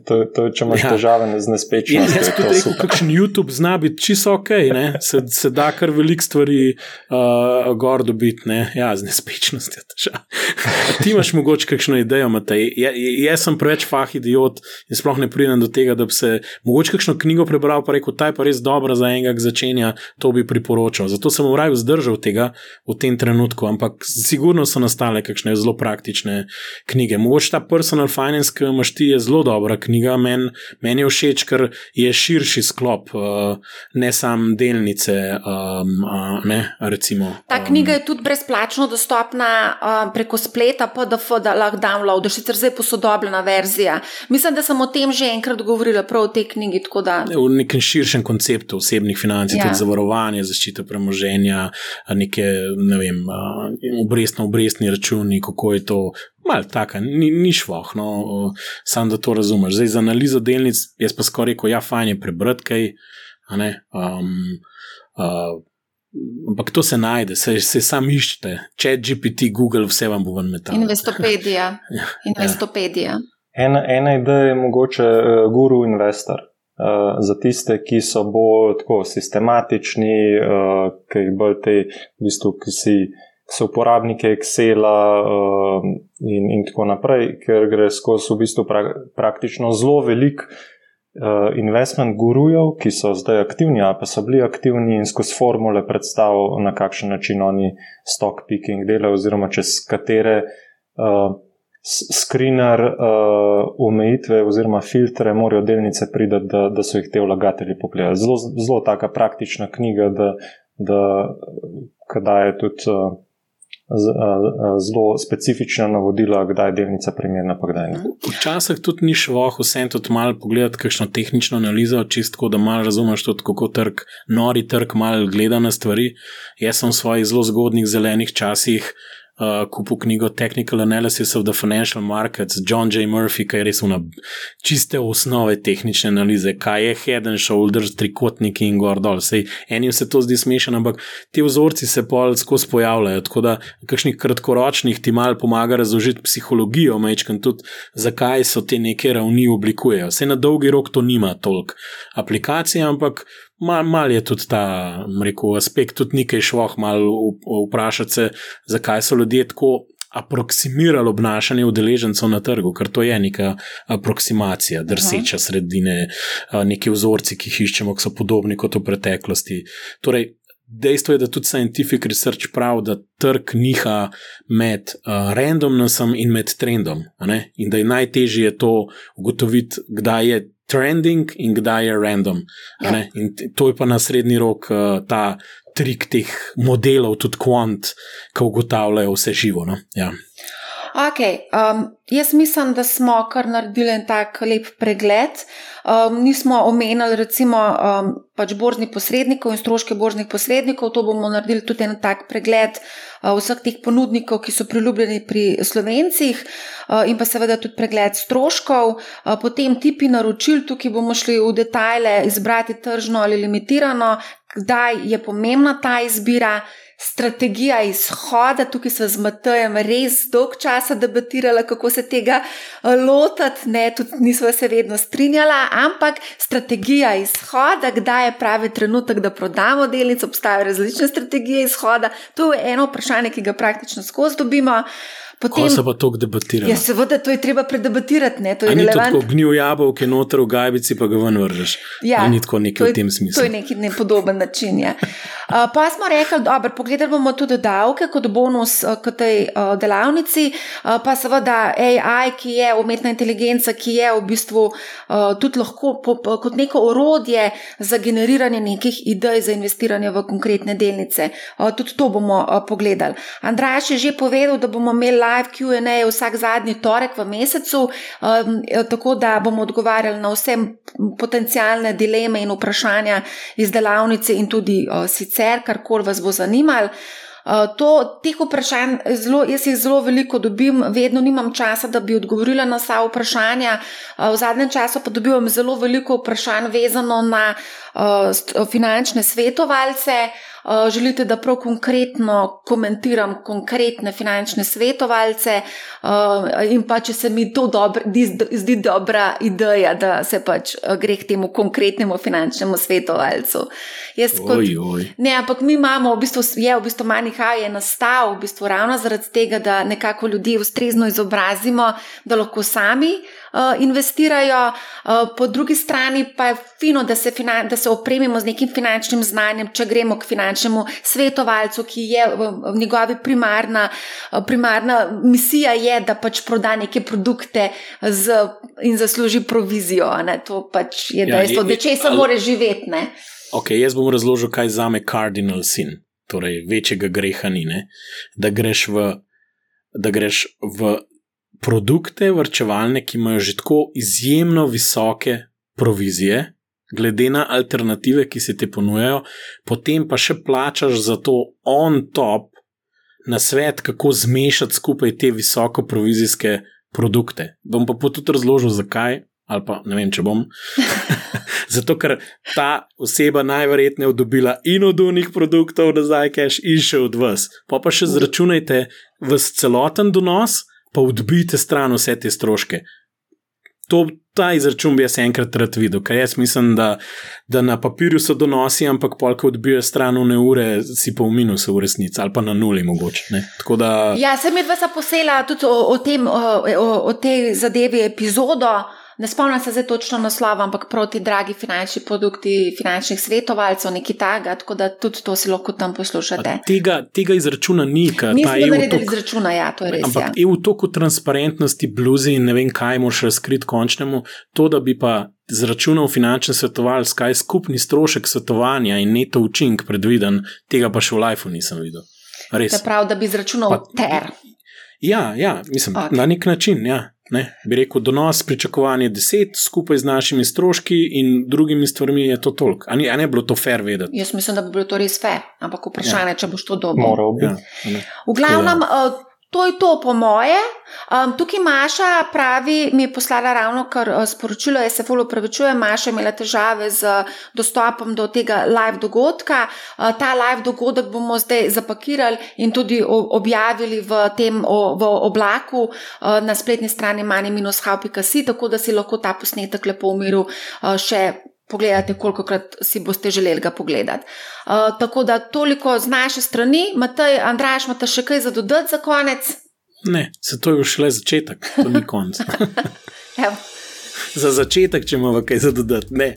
To, to je, če imaš ja. težave z nespečnostjo. Jaz kot rekel, kakšen YouTube zna biti čisto ok, se, se da kar velik stvari uh, gor dobiti, ne? ja, z nespečnostjo. ti imaš mogoče kakšno idejo, Matej. Ja, jaz sem preveč fah idiot in sploh ne pridem do tega, da bi se mogoče kakšno knjigo prebral, pa rekel, ta je pa res dobra za enega, ki začenja, to bi priporočal. Zato sem v raju zdržal tega v tem trenutku, ampak sigurno so nastale kakšne zelo praktične knjige. Mogoče ta personal finance, ki imaš ti, je zelo dobra knjiga. Meni men je všeč, ker je širši sklop, uh, ne samo delnice. Um, uh, ne, recimo, ta knjiga um, je tudi brezplačno dostopna uh, preko spleta, PDF, da lahko downloadiš, sicer zdaj posodobljena verzija. Mislim, da sem o tem že enkrat govorila, prav o tej knjigi. Da... V nekem širšem konceptu osebnih financ, ja. tudi zavarovanje, zaščita premoženja, neke, ne vem, obrestno-obrestni računi, kako je to Mal tako, ni, ni šloh, no, samo da to razumeš. Zdaj za analizo delnic, jaz pa skoraj rekel, ja, fajn je prebrati kaj. Um, uh, ampak to se najde, se, se sam iščete, če GPT, Google, vse vam bo ven metal. Investopedija. <laughs> ja. Investopedija. Ena, ena ideja je mogoče uh, guru investor. Uh, za tiste, ki so bolj tako sistematični, uh, ki bolj te, v bistvu, ki si so uporabniki Excela uh, in, in tako naprej, ker gre skozi v bistvu pra, praktično zelo velik uh, investment gurujev, ki so zdaj aktivni ali pa so bili aktivni in skozi formule predstavljajo, na kakšen način oni stock picking delajo, oziroma čez katere. Uh, Screener, uh, omejitve oziroma filtre, morajo delnice priti, da, da so jih te vlagatelji pogledali. Zelo, zelo taka praktična knjiga, da, da daje tudi uh, zelo specifična navodila, kdaj je delnica primerna, pa kdaj ne. Včasih tudi ni šlo, vsem tudi malo pogledati, kakšno tehnično analizo, čisto da malo razumeš, tudi, kako trg, nori trg, malo gleda na stvari. Jaz sem v svojih zelo zgodnih zelenih časih uh, kupil knjigo Technical Analysis of the Financial Markets, John J. Murphy, ki je res una čiste osnove tehnične analize, kaj je head and shoulders, trikotniki in gor dol. Sej enim se to zdi smešen, ampak ti vzorci se pol skozi pojavljajo. Tako da kakšnih kratkoročnih ti mal pomaga razložiti psihologijo, mečkam tudi, zakaj so te neke ravni oblikujejo. Vse na dolgi rok to nima toliko aplikacij, ampak Mal, mal je tudi ta rekel, aspekt, tudi nekaj šlo, malo vprašati se, zakaj so ljudje tako aproksimirali obnašanje udeležencev na trgu, ker to je neka aproksimacija, drseča sredine, neki vzorci, ki jih iščemo, ki so podobni kot v preteklosti. Torej, dejstvo je, da tudi scientific research pravi, da trg niha med uh, randomnosom in med trendom, in da je najtežje to ugotoviti, kdaj je trending in kdaj je random. Ja. In to je pa na srednji rok uh, ta trik teh modelov, tudi kvant, ki ugotavljajo vse živo. No? Ja. Okay, um, jaz mislim, da smo kar naredili en tak lep pregled. Um, nismo omenjali, recimo, um, pač borznih posrednikov in stroške borznih posrednikov. To bomo naredili tudi en tak pregled uh, vseh teh ponudnikov, ki so priljubljeni pri slovencih, uh, in pa seveda tudi pregled stroškov. Uh, potem tipi naročil, tukaj bomo šli v detajle, izbrati tržno ali limitirano, kdaj je pomembna ta izbira strategija izhoda. Tukaj smo z Matejem res dolg časa debatirali, kako se tega eh, lotiti, ne, tudi nismo se vedno strinjali, ampak strategija izhoda, kdaj je pravi trenutek, da prodamo delnice, obstajajo različne strategije izhoda. To je eno vprašanje, ki ga praktično skozi dobimo. Potem, Ko se pa to debatira? Ja, seveda, to je treba predebatirati. Ne, to je ni tako gnil jabolke noter v gajbici, pa ga ven vržeš. Ja, ni tako nekaj v tem smislu. To je neki nepodoben način. Ja. Uh, pa smo rekli, da bomo tudi davke kot bonus uh, k tej uh, delavnici, uh, pa seveda AI, ki je umetna inteligenca, ki je v bistvu uh, tudi lahko po, po, kot neko orodje za generiranje nekih idej za investiranje v konkretne delnice. Uh, tudi to bomo uh, pogledali. Andraš je že povedal, da bomo imeli live QA vsak zadnji torek v mesecu, um, tako da bomo odgovarjali na vse potencijalne dileme in vprašanja iz delavnice in tudi uh, sicer, karkoli vas bo zanimalo. Uh, to, teh vprašanj, zelo, jaz jih zelo veliko dobim, vedno nimam časa, da bi odgovorila na vsa vprašanja. V zadnjem času pa dobivam zelo veliko vprašanj, vezano na finančne svetovalce. Eh, želite, da prav konkretno komentiram konkretne finančne svetovalce, eh, in pa če se mi to dobro, zdi dobra ideja, da se pač eh, gre k temu konkretnemu finančnemu svetovalcu. Kot, oj, oj. Ne, ampak mi imamo, v bistvu, je v bistvu Manihaj je nastal v bistvu ravno zaradi tega, da nekako ljudi ustrezno izobrazimo, da lahko sami. Uh, investirajo, uh, po drugi strani pa je fino, da se, finan da se opremimo z nekim finančnim znanjem, če gremo k finančnemu svetovalcu, ki je v, njegovi primarna, uh, primarna misija, je, da pač proda neke produkte z, in zasluži provizijo. Ne? To pač je ja, dejstvo, da če se mora živeti. Ok, jaz bom razložil, kaj za me kardinal sin, torej večjega greha ni, ne? da greš v. Da greš v produkte vrčevalne, ki imajo že tako izjemno visoke provizije, glede na alternative, ki se ti ponujajo, potem pa še plačaš za to on top na svet, kako zmešati skupaj te visoko provizijske produkte. Bom pa tudi razložil, zakaj. Ali pa ne vem, če bom. <laughs> <laughs> Zato, ker ta oseba najverjetneje dobila in od unih produktov nazaj, cash, in še od vas. Pa pa še zračunajte v celoten donos, pa odbijte stran vse te stroške. To, ta izračun bi jaz enkrat rad videl, ker jaz mislim, da, da na papirju so donosi, ampak polk odbijajo stran ure, ure, si pa v minusu v resnici ali pa na nuli mogoče. Da... Ja, sem jih vas posela tudi o, o, tem, o, o, o tej zadevi epizodo. Ne spomnim se zdaj točno naslova, ampak proti dragi finančni produkti, finančnih svetovalcev, neki taga, tako da tudi to si lahko tam poslušate. Tega, tega izračuna ni, kaj ti je. Ne, ne, izračuna, ja, to je res. Ampak ja. je v toku transparentnosti, bluzi in ne vem, kaj moš razkriti končnemu, to, da bi pa zračunal finančni svetovalec, kaj je skupni strošek svetovanja in neto učink predviden, tega pa še v lifeu nisem videl. Res. Se pravi, da bi zračunal pa, ter. Ja, ja, mislim, okay. na nek način, ja. Ne, bi rekel, donos pričakovanja 10, skupaj z našimi stroški in drugimi stvarmi je to toliko. Ali ne, ne bilo to fair vedeti? Jaz mislim, da bi bilo to res fair, ampak vprašanje, ja. če boš to dobil. Moral bi. Ja, v glavnem, uh, To je to, po moje. Um, tukaj Maša pravi, mi je poslala ravno kar uh, sporočilo, jaz se zelo upravičujem. Maša je imela težave z dostopom do tega live dogodka. Uh, ta live dogodek bomo zdaj zapakirali in tudi objavili v tem o, v oblaku uh, na spletni strani mani-hub.si, tako da si lahko ta posnetek lepo v miru uh, še pogledate, koliko krat si boste želeli ga pogledati. Uh, tako da toliko z naše strani, Matej, Andraš, imate še kaj za dodati za konec? Ne, se to je šele začetek, to ni konc. <laughs> za začetek, če imamo kaj za dodati, ne.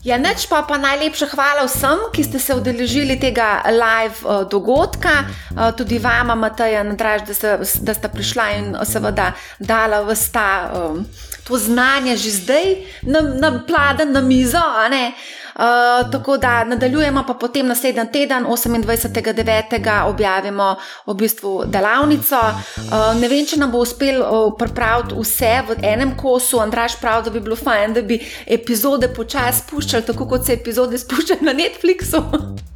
Ja, neč pa, pa najlepša hvala vsem, ki ste se udeležili tega live uh, dogodka, uh, tudi vama, Matej, Andraš, da, da ste prišla in seveda dala vsta. Um, to znanje že zdaj nam plada na mizo. Uh, tako da nadaljujemo, pa potem naslednji teden, 28.9., objavimo v bistvu delavnico. Uh, ne vem, če nam bo uspel uh, pripraviti vse v enem kosu. Andraš pravi, da bi bilo fajn, da bi epizode počasi spuščali, tako kot se epizode spuščajo na Netflixu.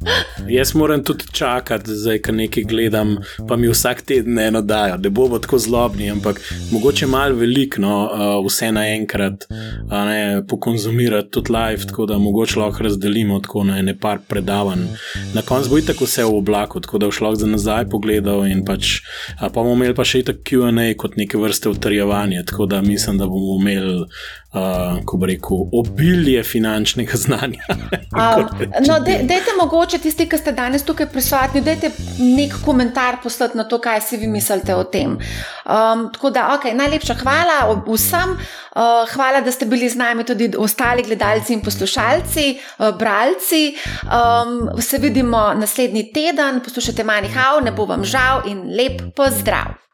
<laughs> Jaz moram tudi čakati, zdaj, ko nekaj gledam, pa mi vsak teden eno dajo, da bomo tako zlobni, ampak mogoče malo veliko, no, uh, vse naenkrat, ne pokonzumirati tudi live, tako da mogoče lahko razdelimo tako na ene par predavanj. Na koncu bo tako vse v oblaku, tako da bo šlo za nazaj pogledal in pač, pa bomo imeli pa še tako QA kot neke vrste utrjevanje, tako da mislim, da bomo imeli uh, ko bi rekel, obilje finančnega znanja. um, <laughs> no, dajte mogoče tisti, ki ste danes tukaj prisotni, dajte nek komentar poslati na to, kaj si vi mislite o tem. Um, tako da, ok, najlepša hvala vsem. Uh, hvala, da ste bili z nami tudi ostali gledalci in poslušalci, uh, bralci. Um, se vidimo naslednji teden, poslušajte Manihau, ne bo vam žal in lep pozdrav.